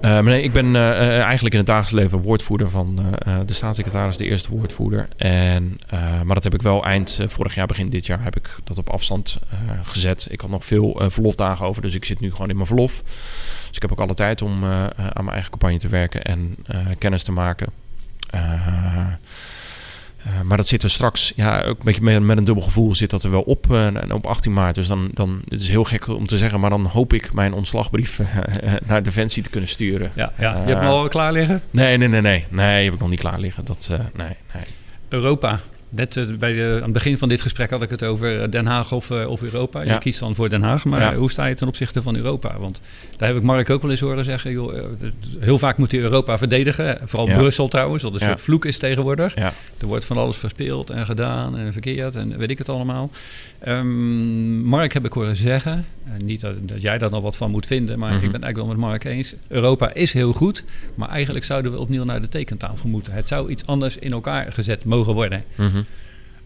Maar nee, ik ben eh, eh, eigenlijk in het dagelijks leven woordvoerder van de staatssecretaris, de eerste woordvoerder. En, maar dat heb ik wel eind vorig jaar, begin dit jaar, heb ik dat op afstand gezet. Ik had nog veel verlofdagen over, dus ik zit nu gewoon in mijn verlof. Dus ik heb ook alle tijd om aan mijn eigen campagne te werken en kennis te maken. Eh, Eh, maar dat zit er straks, ja, ook een beetje met, met een dubbel gevoel zit dat er wel op, uh, op 18 maart. Dus dan, dan, het is heel gek om te zeggen, maar dan hoop ik mijn ontslagbrief naar Defensie te kunnen sturen. Ja, ja. je hebt hem al klaar liggen? Nee, nee, nee, nee. Nee, heb ik nog niet klaar liggen. Dat, nee, nee. Europa. Net eh, bij de, aan het begin van dit gesprek had ik het over Den Haag of, of Europa. Je kiest dan voor Den Haag, maar hoe sta je ten opzichte van Europa? Want daar heb ik Mark ook wel eens horen zeggen... Joh, eh, heel vaak moet hij Europa verdedigen. Vooral Brussel trouwens, dat een soort vloek is tegenwoordig. Er wordt van alles verspeeld en gedaan en verkeerd en weet ik het allemaal. Um, Mark heb ik horen zeggen, niet dat, dat, jij daar nog wat van moet vinden... maar ik mhm. ben eigenlijk wel met Mark eens. Europa is heel goed, maar eigenlijk zouden we opnieuw naar de tekentafel moeten. Het zou iets anders in elkaar gezet mogen worden. Mm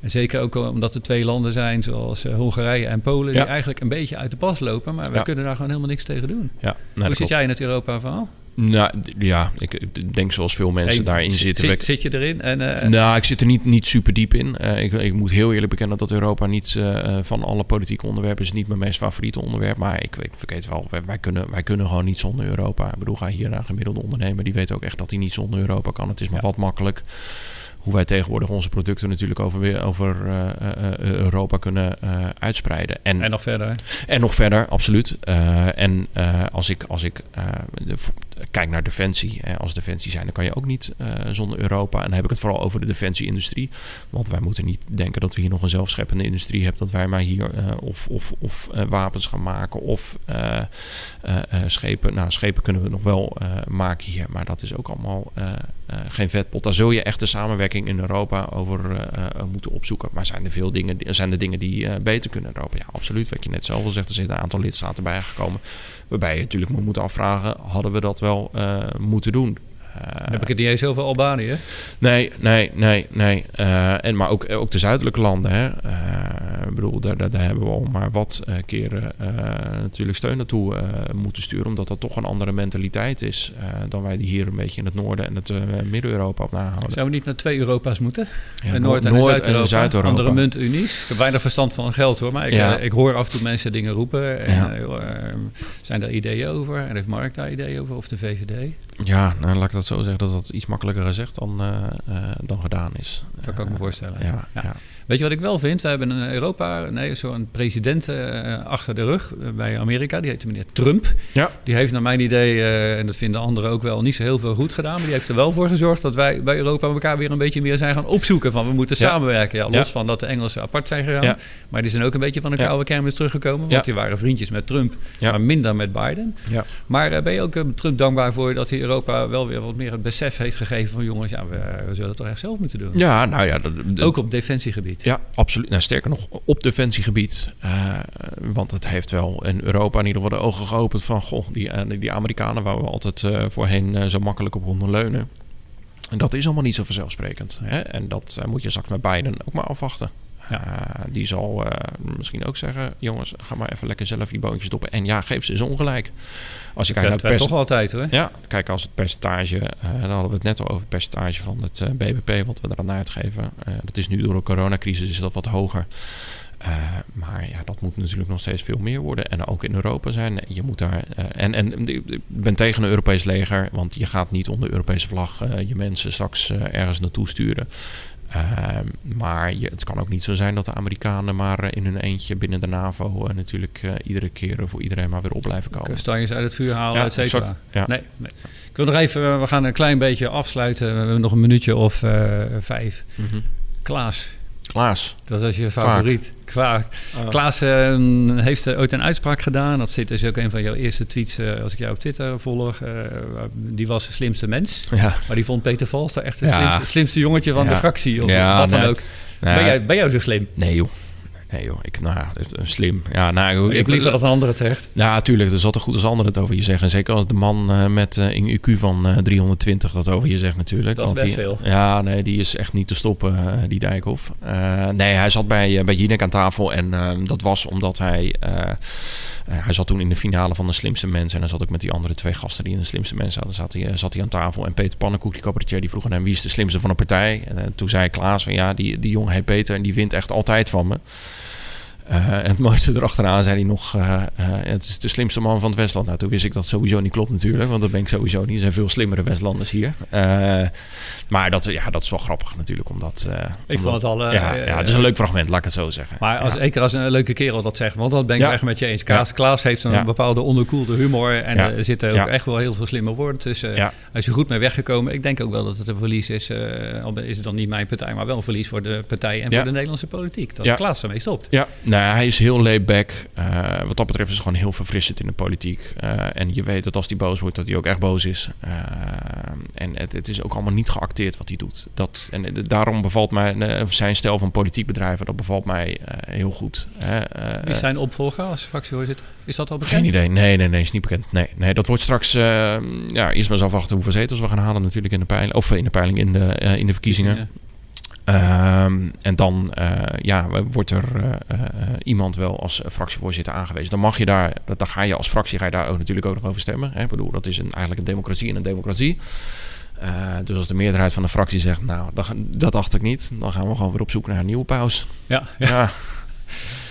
en zeker ook omdat er twee landen zijn, zoals uh, Hongarije en Polen, die eigenlijk een beetje uit de pas lopen. Maar we kunnen daar gewoon helemaal niks tegen doen. Ja, Hoe zit jij in het Europa-verhaal? Nou ja, ik denk zoals veel mensen daarin zitten. Zit, zit, je erin? En, uh, nou, ik zit er niet, niet super diep in. Uh, ik, ik, moet heel eerlijk bekennen dat Europa niet uh, van alle politieke onderwerpen is niet mijn meest favoriete onderwerp. Maar ik, ik vergeet wel, wij, wij, kunnen, wij kunnen gewoon niet zonder Europa. Ik bedoel, ga hier naar een gemiddelde ondernemer. Die weet ook echt dat hij niet zonder Europa kan. Het is maar wat makkelijk hoe wij tegenwoordig onze producten natuurlijk over, over uh, uh, Europa kunnen uh, uitspreiden. En, en nog verder. En nog verder, absoluut. en als ik, als ik kijk naar defensie, als defensie zijn, dan kan je ook niet zonder Europa. En dan heb ik het vooral over de defensieindustrie. Want wij moeten niet denken dat we hier nog een zelfscheppende industrie hebben. Dat wij maar hier of, of, of wapens gaan maken of schepen. Nou, schepen kunnen we nog wel maken hier, maar dat is ook allemaal geen vetpot. Daar zul je echt de samenwerking in Europa over moeten opzoeken. Maar zijn er veel dingen, zijn er dingen die beter kunnen in Europa? Ja, absoluut. Wat je net zelf al zegt, er zitten een aantal lidstaten bijgekomen. Waarbij je natuurlijk moet afvragen, hadden we dat wel moeten doen? Heb ik het niet eens over Albanië? Nee, nee, nee, nee. Uh, en, maar ook, ook de zuidelijke landen. Hè. Uh, ik bedoel, daar, daar, hebben we al maar wat uh, keren natuurlijk steun naartoe moeten sturen. Omdat dat toch een andere mentaliteit is dan wij die hier een beetje in het noorden en het Midden-Europa op nahouden. Zouden we niet naar twee Europa's moeten? Ja, Noord- en Noord- Zuid-Europa. Zuid andere muntunies. Ik heb weinig verstand van geld hoor, maar ik, ja. ik hoor af en toe mensen dingen roepen. En, ja. zijn daar ideeën over? En heeft Mark daar ideeën over? Of de VVD? Ja, nou, laat ik dat zo zeggen dat dat iets makkelijker gezegd dan, uh, uh, dan gedaan is. Dat kan ik me voorstellen. ja. ja. Weet je wat ik wel vind? We hebben een Europa, nee, zo'n president achter de rug bij Amerika. Die heet meneer Trump. Ja. Die heeft naar mijn idee, en dat vinden anderen ook wel, niet zo heel veel goed gedaan. Maar die heeft er wel voor gezorgd dat wij bij Europa elkaar weer een beetje meer zijn gaan opzoeken. Van we moeten ja. samenwerken. Ja, los ja. van dat de Engelsen apart zijn gegaan. Maar die zijn ook een beetje van de koude kermis teruggekomen. Want die waren vriendjes met Trump, maar minder met Biden. Maar ben je ook Trump dankbaar voor dat hij Europa wel weer wat meer het besef heeft gegeven van jongens, ja, we, we zullen het toch echt zelf moeten doen. Ja, nou ja. Dat, ook op defensiegebied. Ja, absoluut. Nou, sterker nog, op defensiegebied. Uh, want het heeft wel in Europa in ieder geval de ogen geopend van... goh, die, uh, die Amerikanen waar we altijd uh, voorheen zo makkelijk op konden leunen. En dat is allemaal niet zo vanzelfsprekend. Hè? En dat moet je straks met Biden ook maar afwachten. Ja. die zal misschien ook zeggen: jongens, ga maar even lekker zelf je boontjes stoppen. En ja, geef ze eens ongelijk. Als je kijkt naar het percentage. toch altijd hoor. Ja, kijk als het percentage. Uh, dan hadden we het net al over het percentage van het BBP wat we eraan uitgeven. Dat is nu door de coronacrisis is dat wat hoger. maar ja, dat moet natuurlijk nog steeds veel meer worden. En ook in Europa zijn. Je moet daar. en, en ik ben tegen een Europees leger. Want je gaat niet onder Europese vlag je mensen straks ergens naartoe sturen. Uh, maar je, het kan ook niet zo zijn dat de Amerikanen maar eh, in hun eentje binnen de NAVO uh, natuurlijk uh, iedere keer voor iedereen maar weer op blijven komen. Kastanjes uit het vuur halen, ja, et cetera. Ja. Nee, nee, Ik wil nog even, we gaan een klein beetje afsluiten. We hebben nog een minuutje of vijf. Mm -hmm. Klaas, Klaas. Dat is je favoriet. Oh. Klaas uh, heeft uh, ooit een uitspraak gedaan. Dat zit dus ook een van jouw eerste tweets, uh, als ik jou op Twitter volg. die was de slimste mens. *laughs* Ja. Maar die vond Peter Vals echt het ja. slimste, slimste, jongetje van de fractie. Of wat dan ook. Ben, jij, ben jij zo slim? Nee joh. Nee joh, ik, nou slim. Ja, nou, ik liever dat een ander het zegt. Ja, natuurlijk. Er zat er goed als ander het over je zeggen. Zeker als de man uh, met uh, een IQ van uh, 320 dat over je zegt natuurlijk. Dat is best die, veel. Ja, nee, die is echt niet te stoppen, die Dijkhoff. nee, hij zat bij, bij Jinek aan tafel en dat was omdat hij... hij zat toen in de finale van de slimste mensen. En dan zat ik met die andere twee gasten die in de slimste mensen zaten. Zat hij, zat hij aan tafel. En Peter Pannenkoek, die cabaretier, die vroeg aan hem wie is de slimste van de partij. En toen zei Klaas van ja, die, die jongen heet Peter en die wint echt altijd van me. Uh, en het mooiste erachteraan zei hij nog: uh, uh, Het is de slimste man van het Westland. Nou, toen wist ik dat sowieso niet klopt, natuurlijk, want dat ben ik sowieso niet. Er zijn veel slimmere Westlanders hier. Maar dat, ja, dat is wel grappig natuurlijk, omdat... Ik vond het al... Ja, ja, het is een leuk fragment, laat ik het zo zeggen. Maar als, ja. als een leuke kerel dat zegt, want dat ben ik echt met je eens. Klaas, Klaas heeft een bepaalde onderkoelde humor en er zitten ook echt wel heel veel slimme woorden tussen. Hij is er goed mee weggekomen. Ik denk ook wel dat het een verlies is, al is het dan niet mijn partij, maar wel een verlies voor de partij en voor de Nederlandse politiek. Dat Klaas ermee stopt. Ja, nou, hij is heel laid back. wat dat betreft is het gewoon heel verfrissend in de politiek. en je weet dat als hij boos wordt, dat hij ook echt boos is. en het, het is ook allemaal niet geacteerd wat hij doet. Dat, en daarom bevalt mij zijn stijl van politiek bedrijven, dat bevalt mij heel goed. Wie zijn opvolger als fractievoorzitter? Is dat al bekend? Geen idee. Nee, nee, nee, is niet bekend. Nee, nee dat wordt straks. ja, eerst maar eens afwachten hoeveel zetels we gaan halen, natuurlijk in de peiling. Of in de peiling in de, in de verkiezingen. Um, en dan uh, ja, wordt er uh, uh, iemand wel als fractievoorzitter aangewezen. Dan mag je daar, dan ga je als fractie ga je daar ook natuurlijk ook nog over stemmen. Hè? Ik bedoel, dat is een, eigenlijk een democratie en een democratie. dus als de meerderheid van de fractie zegt, nou, dat, dat dacht ik niet, dan gaan we gewoon weer op zoek naar een nieuwe paus. Ja, ja. ja. *laughs*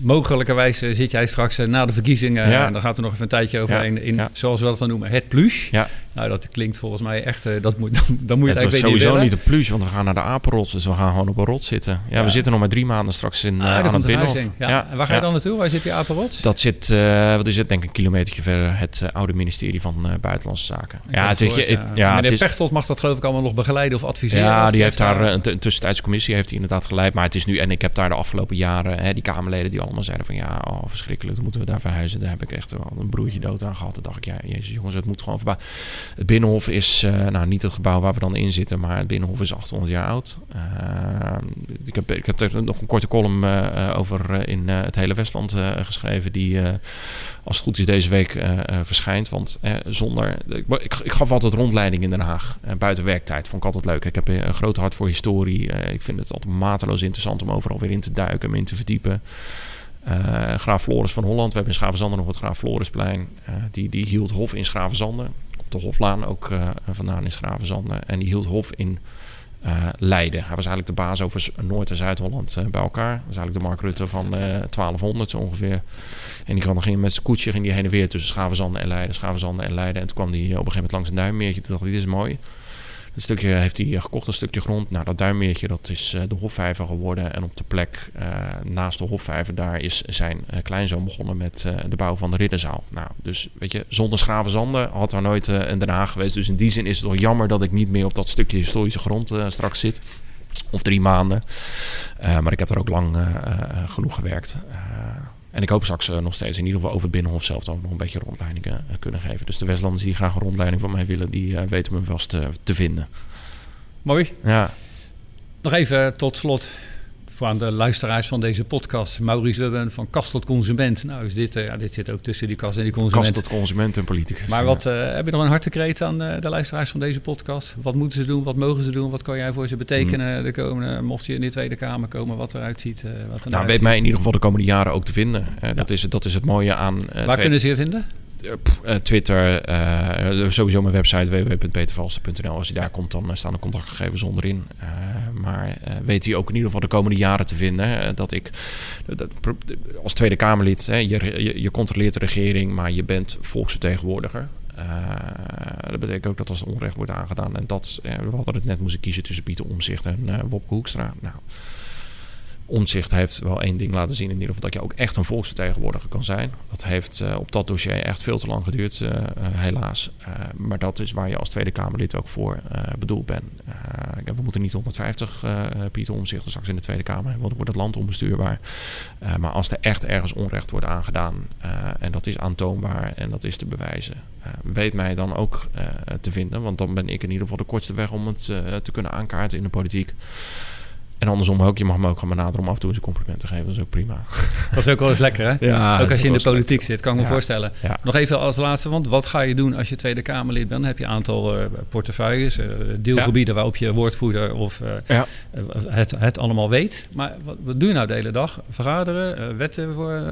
Mogelijkerwijs zit jij straks na de verkiezingen, ja. en dan gaat er nog even een tijdje overheen, ja. in, ja. zoals we dat dan noemen, het plus. Ja. Nou, dat klinkt volgens mij echt, dat moet, *laughs* dan moet je het, het sowieso niet, niet een plus, want we gaan naar de apenrots, dus we gaan gewoon op een rot zitten. Ja, we zitten nog maar drie maanden straks in, uh, ah, aan het Binnenhof. Ja. En waar ga je dan naartoe? Waar zit die apenrots? Dat zit, uh, wat is het, denk ik een kilometer verder, het oude ministerie van Buitenlandse Zaken. Ja, het, het, het, ja. Meneer Pechtold mag dat geloof ik allemaal nog begeleiden of adviseren? Ja, die heeft daar een, een tussentijds commissie heeft hij inderdaad geleid, maar het is nu, en ik heb daar de afgelopen jaren, die Kamerleden die allemaal zeiden van ja, oh, verschrikkelijk, moeten we daar verhuizen. Daar heb ik echt wel een broertje dood aan gehad. Dan dacht ik, ja, jezus jongens, het moet gewoon voorbij. Het Binnenhof is, uh, nou niet het gebouw waar we dan in zitten, maar het Binnenhof is 800 jaar oud. Uh, ik, heb, ik heb nog een korte column uh, over in het hele Westland geschreven, die als het goed is deze week verschijnt. Want zonder, ik, ik, gaf altijd rondleiding in Den Haag, buiten werktijd, vond ik altijd leuk. Ik heb een groot hart voor historie. ik vind het altijd mateloos interessant om overal weer in te duiken, en in te verdiepen. Graaf Floris van Holland. We hebben in Schravenzanden nog het Graaf Florisplein. Die, die hield hof in Schravenzanden. Komt de Hoflaan ook vandaan in Schravenzanden. En die hield hof in Leiden. Hij was eigenlijk de baas over Noord- en Zuid-Holland bij elkaar. Dat was eigenlijk de Mark Rutte van 1200 zo ongeveer. En die ging met zijn koetsje ging die heen en weer tussen Schravenzanden en Leiden. Schravenzanden en Leiden. En toen kwam hij op een gegeven moment langs een duimmeertje. Toen dacht hij, dit is mooi. Een stukje heeft hij gekocht, een stukje grond. Nou, dat duimmeertje, dat is uh, de Hofvijver geworden. En op de plek uh, naast de Hofvijver, daar is zijn uh, kleinzoon begonnen met de bouw van de Ridderzaal. Nou, dus weet je, zonder Schravenzanden had daar nooit een Den Haag geweest. Dus in die zin is het toch jammer dat ik niet meer op dat stukje historische grond straks zit. Of drie maanden. maar ik heb er ook lang genoeg gewerkt. En ik hoop straks uh, nog steeds in ieder geval over het Binnenhof zelf ook nog een beetje rondleidingen uh, kunnen geven. Dus de Westlanders die graag een rondleiding van mij willen, die uh, weten me vast te vinden. Mooi. Ja. Nog even tot slot voor aan de luisteraars van deze podcast. Maurice Wubben van Kast tot Consument. Nou, is dit, ja, dit zit ook tussen die kast en die consument. Kast tot consument en politicus. Maar wat, heb je nog een hartekreet aan de luisteraars van deze podcast? Wat moeten ze doen? Wat mogen ze doen? Wat kan jij voor ze betekenen mm. de komende, mocht je in de Tweede Kamer komen, wat eruit ziet? wat er nou, weet mij in ieder geval de komende jaren ook te vinden. Dat, is, dat is het mooie aan... Waar kunnen ze je vinden? Uh, Twitter, uh, sowieso mijn website www.petervalster.nl. Als je daar komt, dan staan de contactgegevens onderin. Maar weet hij ook in ieder geval de komende jaren te vinden. dat ik dat, als Tweede Kamerlid, je, je, je, controleert de regering, maar je bent volksvertegenwoordiger. dat betekent ook dat als onrecht wordt aangedaan. En dat, we hadden het net moeten kiezen tussen Pieter Omzicht en Wopke Hoekstra. Nou, Omtzigt heeft wel één ding laten zien, in ieder geval dat je ook echt een volksvertegenwoordiger kan zijn. Dat heeft uh, op dat dossier echt veel te lang geduurd, uh, uh, helaas. maar dat is waar je als Tweede Kamerlid ook voor bedoeld bent. we moeten niet 150 Pieter Omtzigt straks in de Tweede Kamer want dan wordt het land onbestuurbaar. maar als er echt ergens onrecht wordt aangedaan, en dat is aantoonbaar en dat is te bewijzen, weet mij dan ook te vinden. Want dan ben ik in ieder geval de kortste weg om het te kunnen aankaarten in de politiek. En andersom ook, je mag me ook gaan benaderen om af en toe eens een compliment te geven. Dat is ook prima. *laughs* Dat is ook wel eens lekker, hè? Ja, ook als je in de politiek zit, kan ik me voorstellen. Nog even als laatste, want wat ga je doen als je Tweede Kamerlid bent? heb je een aantal uh, portefeuilles, uh, deelgebieden waarop je woordvoerder of uh, het, het allemaal weet. Maar wat, wat, doe je nou de hele dag? Vergaderen, wetten voor,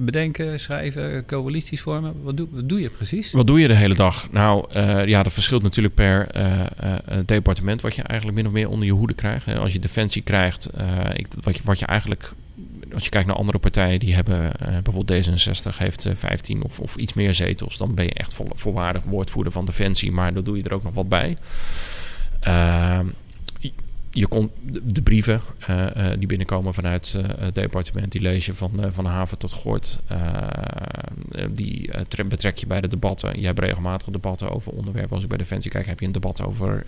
bedenken, schrijven, coalities vormen? Wat doe, wat doe je precies? Wat doe je de hele dag? Nou, ja, dat verschilt natuurlijk per departement wat je eigenlijk min of meer onder je hoede krijgt. Als je defensie krijgt. Uh, ik, wat, je, wat je eigenlijk, als je kijkt naar andere partijen, die hebben uh, bijvoorbeeld D66 heeft uh, 15 of, of iets meer zetels. Dan ben je echt vol, volwaardig woordvoerder van Defensie, maar dan doe je er ook nog wat bij. Ehm, je kon de brieven uh, uh, die binnenkomen vanuit uh, het departement, die lees je van, van haven tot gort. die betrek je bij de debatten. Je hebt regelmatig debatten over onderwerpen. Als ik bij Defensie kijk, heb je een debat over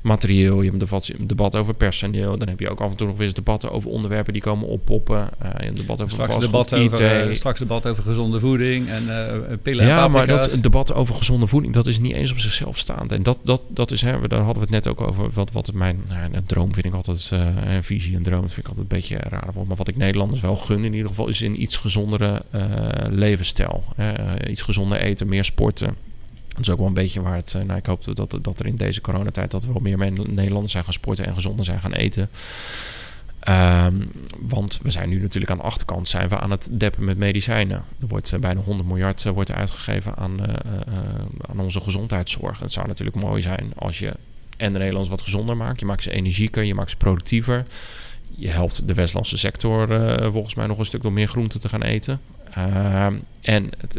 materieel. Je hebt een debat, over personeel. Dan heb je ook af en toe nog eens debatten over onderwerpen die komen oppoppen. een debat over straks debat over, straks debat over gezonde voeding en pillen Ja, maar dat debat over gezonde voeding, dat is niet eens op zichzelf staand. En dat, dat, dat is, hè, daar hadden we het net ook over, wat, wat mijn... Nou, droom vind ik altijd, uh, visie en droom, vind ik altijd een beetje raar. Maar wat ik Nederlanders wel gun in ieder geval, is een iets gezondere uh, levensstijl. Uh, iets gezonder eten, meer sporten. Dat is ook wel een beetje waar het. nou, ik hoop dat, dat er in deze coronatijd dat wel meer Nederlanders zijn gaan sporten en gezonder zijn gaan eten. Um, want we zijn nu natuurlijk aan de achterkant zijn we aan het deppen met medicijnen. Er wordt bijna 100 miljard wordt uitgegeven aan, aan onze gezondheidszorg. Het zou natuurlijk mooi zijn als je en de Nederlanders wat gezonder maakt. Je maakt ze energieker, je maakt ze productiever. Je helpt de Westlandse sector uh, volgens mij nog een stuk door meer groenten te gaan eten. Uh, en het,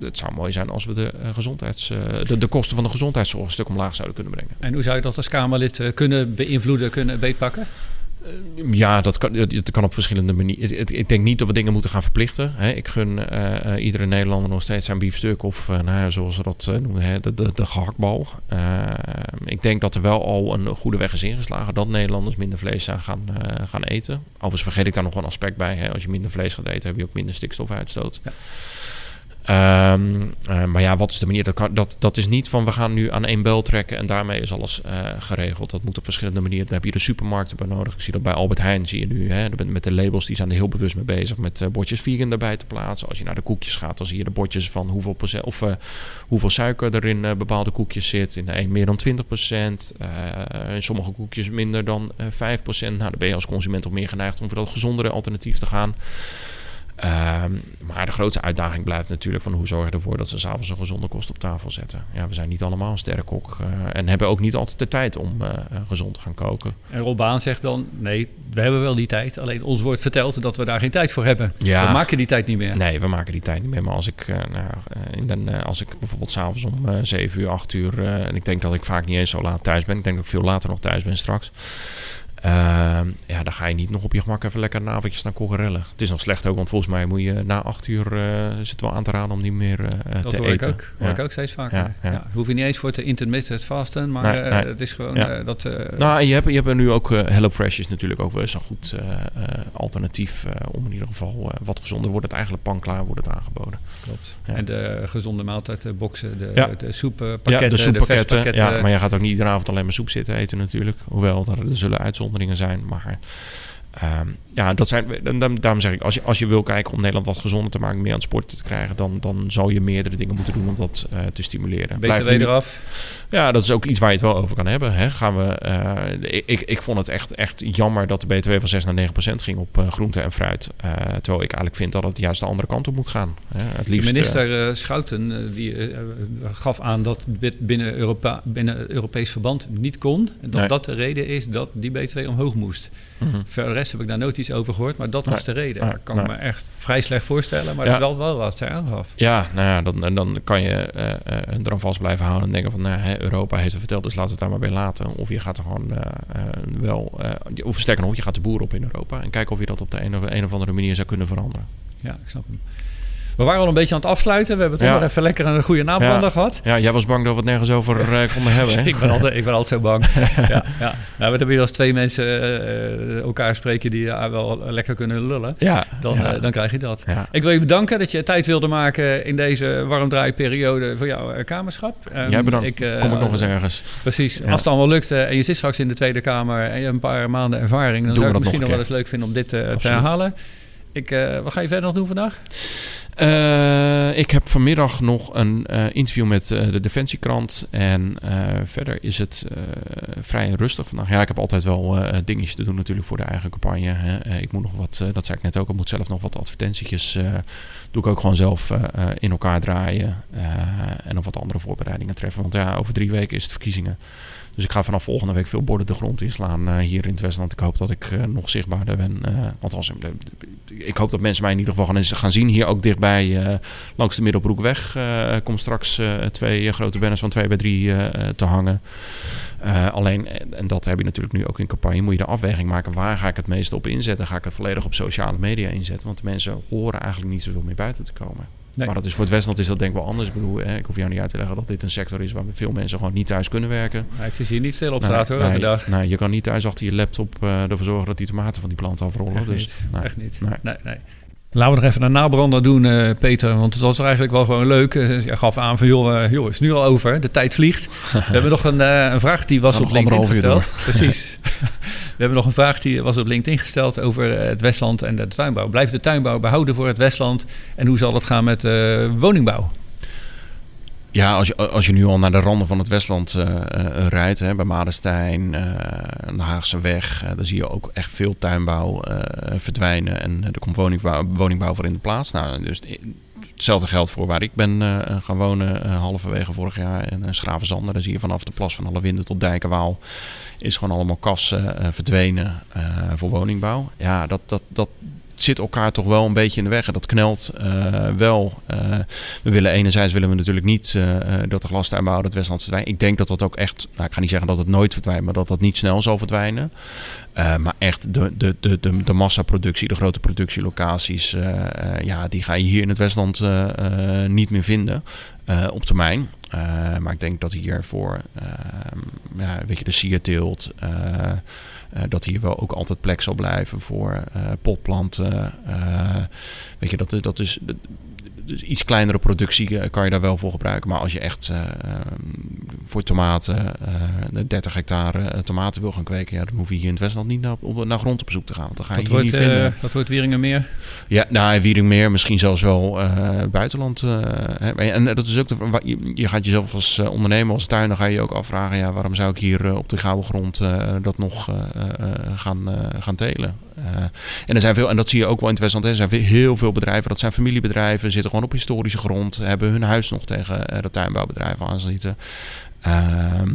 het, zou mooi zijn als we de, uh, gezondheids, de, de, kosten van de gezondheidszorg een stuk omlaag zouden kunnen brengen. En hoe zou je dat als Kamerlid kunnen beïnvloeden, kunnen beetpakken? Eh, ja, dat kan, dat kan op verschillende manieren. Ik denk niet dat we dingen moeten gaan verplichten. Ik gun uh, iedere Nederlander nog steeds zijn biefstuk of uh, nou zoals ze dat noemen, de, de, de gehaktbal. ik denk dat er wel al een goede weg is ingeslagen dat Nederlanders minder vlees gaan, gaan eten. Overigens vergeet ik daar nog een aspect bij. Hè? Als je minder vlees gaat eten, heb je ook minder stikstofuitstoot. Ja. Um, uh, maar ja, wat is de manier? Dat, dat, dat is niet van we gaan nu aan één bel trekken en daarmee is alles uh, geregeld. Dat moet op verschillende manieren. Daar heb je de supermarkten bij nodig. Ik zie dat bij Albert Heijn zie je nu. Hè, met de labels, die zijn er heel bewust mee bezig met uh, bordjes vegan erbij te plaatsen. Als je naar de koekjes gaat, dan zie je de bordjes van hoeveel, of, hoeveel suiker er in bepaalde koekjes zit. In de een meer dan 20 procent. in sommige koekjes minder dan 5 procent. Nou, dan ben je als consument ook meer geneigd om voor dat gezondere alternatief te gaan. Um, maar de grootste uitdaging blijft natuurlijk van hoe zorg je ervoor dat ze s'avonds een gezonde kost op tafel zetten. Ja, we zijn niet allemaal een sterrenkok uh, en hebben ook niet altijd de tijd om uh, gezond te gaan koken. En Robaan zegt dan, nee, we hebben wel die tijd. Alleen ons wordt verteld dat we daar geen tijd voor hebben. Ja, we maken die tijd niet meer. Nee, we maken die tijd niet meer. Maar als ik, uh, nou, den, als ik bijvoorbeeld s'avonds om 7 uur, 8 uur, en ik denk dat ik vaak niet eens zo laat thuis ben. Ik denk dat ik veel later nog thuis ben straks. Uh, ja, dan ga je niet nog op je gemak even lekker een avondje staan kokerellen. Het is nog slecht ook, want volgens mij moet je na acht uur is het wel aan te raden om niet meer uh, te eten. Ik ook. hoor ik ook steeds vaker. Ja, ja. ja, hoef je niet eens voor te intermittent vasten, maar nee, nee. het is gewoon dat... nou, je hebt, je hebt nu ook HelloFresh is natuurlijk ook wel eens een goed alternatief om in ieder geval wat gezonder wordt het eigenlijk panklaar wordt het aangeboden. Klopt. En de gezonde maaltijdboxen, de, ja. de soeppakketten, ja, de, soeppakketten. De ja, maar je gaat ook niet iedere avond alleen maar soep zitten eten natuurlijk. Hoewel, er, er zullen uitzonderingen zijn. Maar um, ja, dat zijn, daarom zeg ik, als je, als je wil kijken om Nederland wat gezonder te maken, meer aan het sporten te krijgen, dan, dan zal je meerdere dingen moeten doen om dat uh, te stimuleren. Er eraf. Ja, dat is ook iets waar je het wel over kan hebben. Hè. Gaan we, uh, ik, ik vond het echt, echt jammer dat de BTW van 6 naar 9 procent ging op uh, groente en fruit. terwijl ik eigenlijk vind dat het juist de andere kant op moet gaan. Hè. Het liefst, minister Schouten die, gaf aan dat binnen, Europa, binnen Europees verband niet kon. En dat dat de reden is dat die BTW omhoog moest. Mm -hmm. Voor rest heb ik daar nooit iets over gehoord, maar dat was de reden. dat kan ik me echt vrij slecht voorstellen, maar dat is wel, wel wat zij aangaf. Ja, nou ja, dan, dan kan je uh, uh, er vast blijven houden en denken van nou, hè, Europa heeft het verteld, dus laten we het daar maar bij laten. Of je gaat er gewoon uh, wel, of sterker nog, je gaat de boer op in Europa en kijken of je dat op de een of, een of andere manier zou kunnen veranderen. Ja, ik snap hem. We waren al een beetje aan het afsluiten. We hebben toch ja. nog even lekker een goede naamronde ja. gehad. Ja, jij was bang dat we het nergens over uh, *laughs* konden hebben. Hè? ik, ben altijd, ik ben altijd zo bang. *laughs* ja, ja. Nou, we hebben hier als twee mensen uh, elkaar spreken die uh, wel lekker kunnen lullen. Ja, dan, dan krijg je dat. Ik wil je bedanken dat je tijd wilde maken in deze warmdraaiperiode voor jouw kamerschap. Um, jij bedankt. Ik, Kom ik nog eens ergens. Precies. Als het allemaal lukt en je zit straks in de Tweede Kamer en je hebt een paar maanden ervaring, dan Doen zou ik het misschien nog wel eens leuk vinden om dit te herhalen. Ik, wat ga je verder nog doen vandaag? Uh, ik heb vanmiddag nog een uh, interview met de Defensiekrant. En verder is het vrij rustig vandaag. Ja, ik heb altijd wel dingetjes te doen natuurlijk voor de eigen campagne. Hè. ik moet nog wat, dat zei ik net ook, ik moet zelf nog wat advertentietjes. doe ik ook gewoon zelf in elkaar draaien. en nog wat andere voorbereidingen treffen. Want ja, over drie weken is het verkiezingen. Dus ik ga vanaf volgende week veel borden de grond inslaan uh, hier in het Westland. Ik hoop dat ik uh, nog zichtbaarder ben. Uh, althans, ik hoop dat mensen mij in ieder geval gaan, gaan zien. Hier ook dichtbij langs de Middelbroekweg komt straks twee grote banners van 2 bij 3 te hangen. Uh, alleen, en dat heb je natuurlijk nu ook in campagne, moet je de afweging maken. Waar ga ik het meeste op inzetten? Ga ik het volledig op sociale media inzetten? Want de mensen horen eigenlijk niet zoveel meer buiten te komen. Maar dat is voor het Westland is dat denk ik wel anders. Ik bedoel, hè, ik hoef jou niet uit te leggen dat dit een sector is waar veel mensen gewoon niet thuis kunnen werken. Ja, het is hier niet stil op straat hoor, nee, je kan niet thuis achter je laptop uh, ervoor zorgen dat die tomaten van die plant afrollen. Echt dus, niet. Nee. Echt niet. Nee. nee. Laten we nog even een nabrander doen, uh, Peter. Want het was eigenlijk wel gewoon leuk. Je gaf aan van, joh, uh, joh is nu al over. De tijd vliegt. *laughs* We hebben nog een, een vraag die was op LinkedIn gesteld. Precies. *laughs* We hebben nog een vraag die was op LinkedIn gesteld over het Westland en de tuinbouw. Blijft de tuinbouw behouden voor het Westland? En hoe zal het gaan met woningbouw? Ja, als je, als je nu al naar de randen van het Westland uh, rijdt, hè, bij Madestein, uh, de Haagse weg, dan zie je ook echt veel tuinbouw verdwijnen. En er komt woningbouw, woningbouw voor in de plaats. Nou, dus hetzelfde geldt voor waar ik ben gaan wonen halverwege vorig jaar in Schravenzanden. Daar zie je vanaf de Plas van Alle Winden tot Dijkenwaal is gewoon allemaal kassen verdwenen voor woningbouw. Ja, dat, dat, dat, zit elkaar toch wel een beetje in de weg. En dat knelt uh, wel. Uh, we willen enerzijds willen we natuurlijk niet uh, dat de glastuinbouw het Westland verdwijnt. Ik denk dat dat ook echt, nou, ik ga niet zeggen dat het nooit verdwijnt, maar dat dat niet snel zal verdwijnen. maar echt de, de, de, de, massaproductie, de grote productielocaties, ja, die ga je hier in het Westland niet meer vinden op termijn. maar ik denk dat hier voor ja, weet je, de sierteelt, dat hier wel ook altijd plek zal blijven voor uh, potplanten. Uh, weet je, dat, dat is dus iets kleinere productie eh, kan je daar wel voor gebruiken. Maar als je echt uh, voor tomaten uh, 30 hectare tomaten wil gaan kweken, ja, dan hoef je hier in het Westland niet naar, naar grond op zoek te gaan. Want dan ga je hier wordt, niet vinden. Wordt Wieringenmeer? Ja, nou, Wieringenmeer, misschien zelfs wel buitenland. en dat is ook de, je, je gaat jezelf als ondernemer, als tuiner, ga je je ook afvragen, ja, waarom zou ik hier op de gouden grond dat nog gaan, gaan telen? En er zijn veel, en dat zie je ook wel in het Westland. Er zijn heel veel bedrijven, dat zijn familiebedrijven, zitten gewoon op historische grond, hebben hun huis nog tegen uh, dat tuinbouwbedrijf aanzitten. Ehm,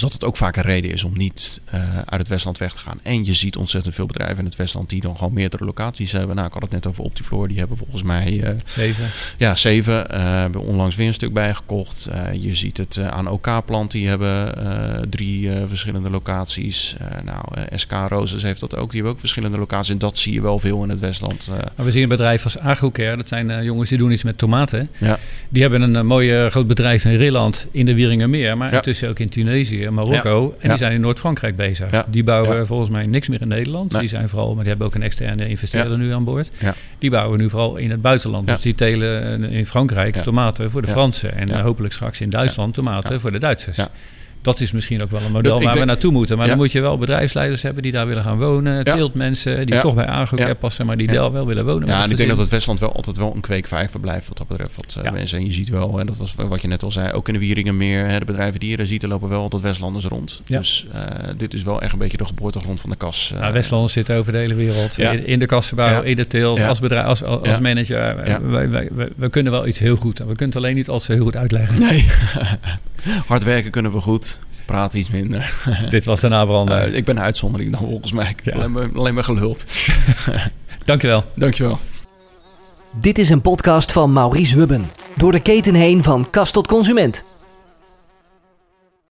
dus dat het ook vaak een reden is om niet uh, uit het Westland weg te gaan. En je ziet ontzettend veel bedrijven in het Westland die dan gewoon meerdere locaties hebben. Nou, ik had het net over Optifloor. Die hebben volgens mij... Uh, zeven. Ja, zeven. Uh, hebben onlangs weer een stuk bijgekocht. je ziet het aan OK-plant. Die hebben drie verschillende locaties. nou, SK Roses heeft dat ook. Die hebben ook verschillende locaties. En dat zie je wel veel in het Westland. Maar we zien een bedrijf als Agrocare. Dat zijn jongens die doen iets met tomaten. Ja. Die hebben een mooi groot bedrijf in Rilland. In de Wieringermeer. Maar ja. intussen ook in Tunesië. Marokko. En die zijn in Noord-Frankrijk bezig. Die bouwen volgens mij niks meer in Nederland. Die zijn vooral, maar die hebben ook een externe investeerder nu aan boord. Die bouwen nu vooral in het buitenland. Dus die telen in Frankrijk tomaten voor de Fransen. En hopelijk straks in Duitsland tomaten voor de Duitsers dat is misschien ook wel een model waar we naartoe moeten. Maar dan moet je wel bedrijfsleiders hebben die daar willen gaan wonen. Teeltmensen die toch bij Agrocare passen, maar die daar wel willen wonen. Ja, en ik denk dat het Westland wel altijd wel een kweekvijver blijft wat dat betreft. Wat uh, mensen. En je ziet wel, en dat was wat je net al zei, ook in de Wieringenmeer, hè, de bedrijven die je daar ziet, er lopen wel altijd Westlanders rond. Dus uh, dit is wel echt een beetje de geboortegrond van de kas. Uh, Westlanders zitten over de hele wereld. In de kassenbouw, in de teelt, als bedrijf, als, als manager. Wij, wij, wij, we kunnen wel iets heel goed. We kunnen het alleen niet als heel goed uitleggen. Nee. *laughs* Hard werken kunnen we goed praat iets minder. *laughs* Dit was de nabrander. Uh, ik ben een uitzondering dan volgens mij. Ja. Alleen, maar, alleen maar geluld. *laughs* Dankjewel. Dankjewel. Dit is een podcast van Maurice Wubben. Door de keten heen van kast tot consument.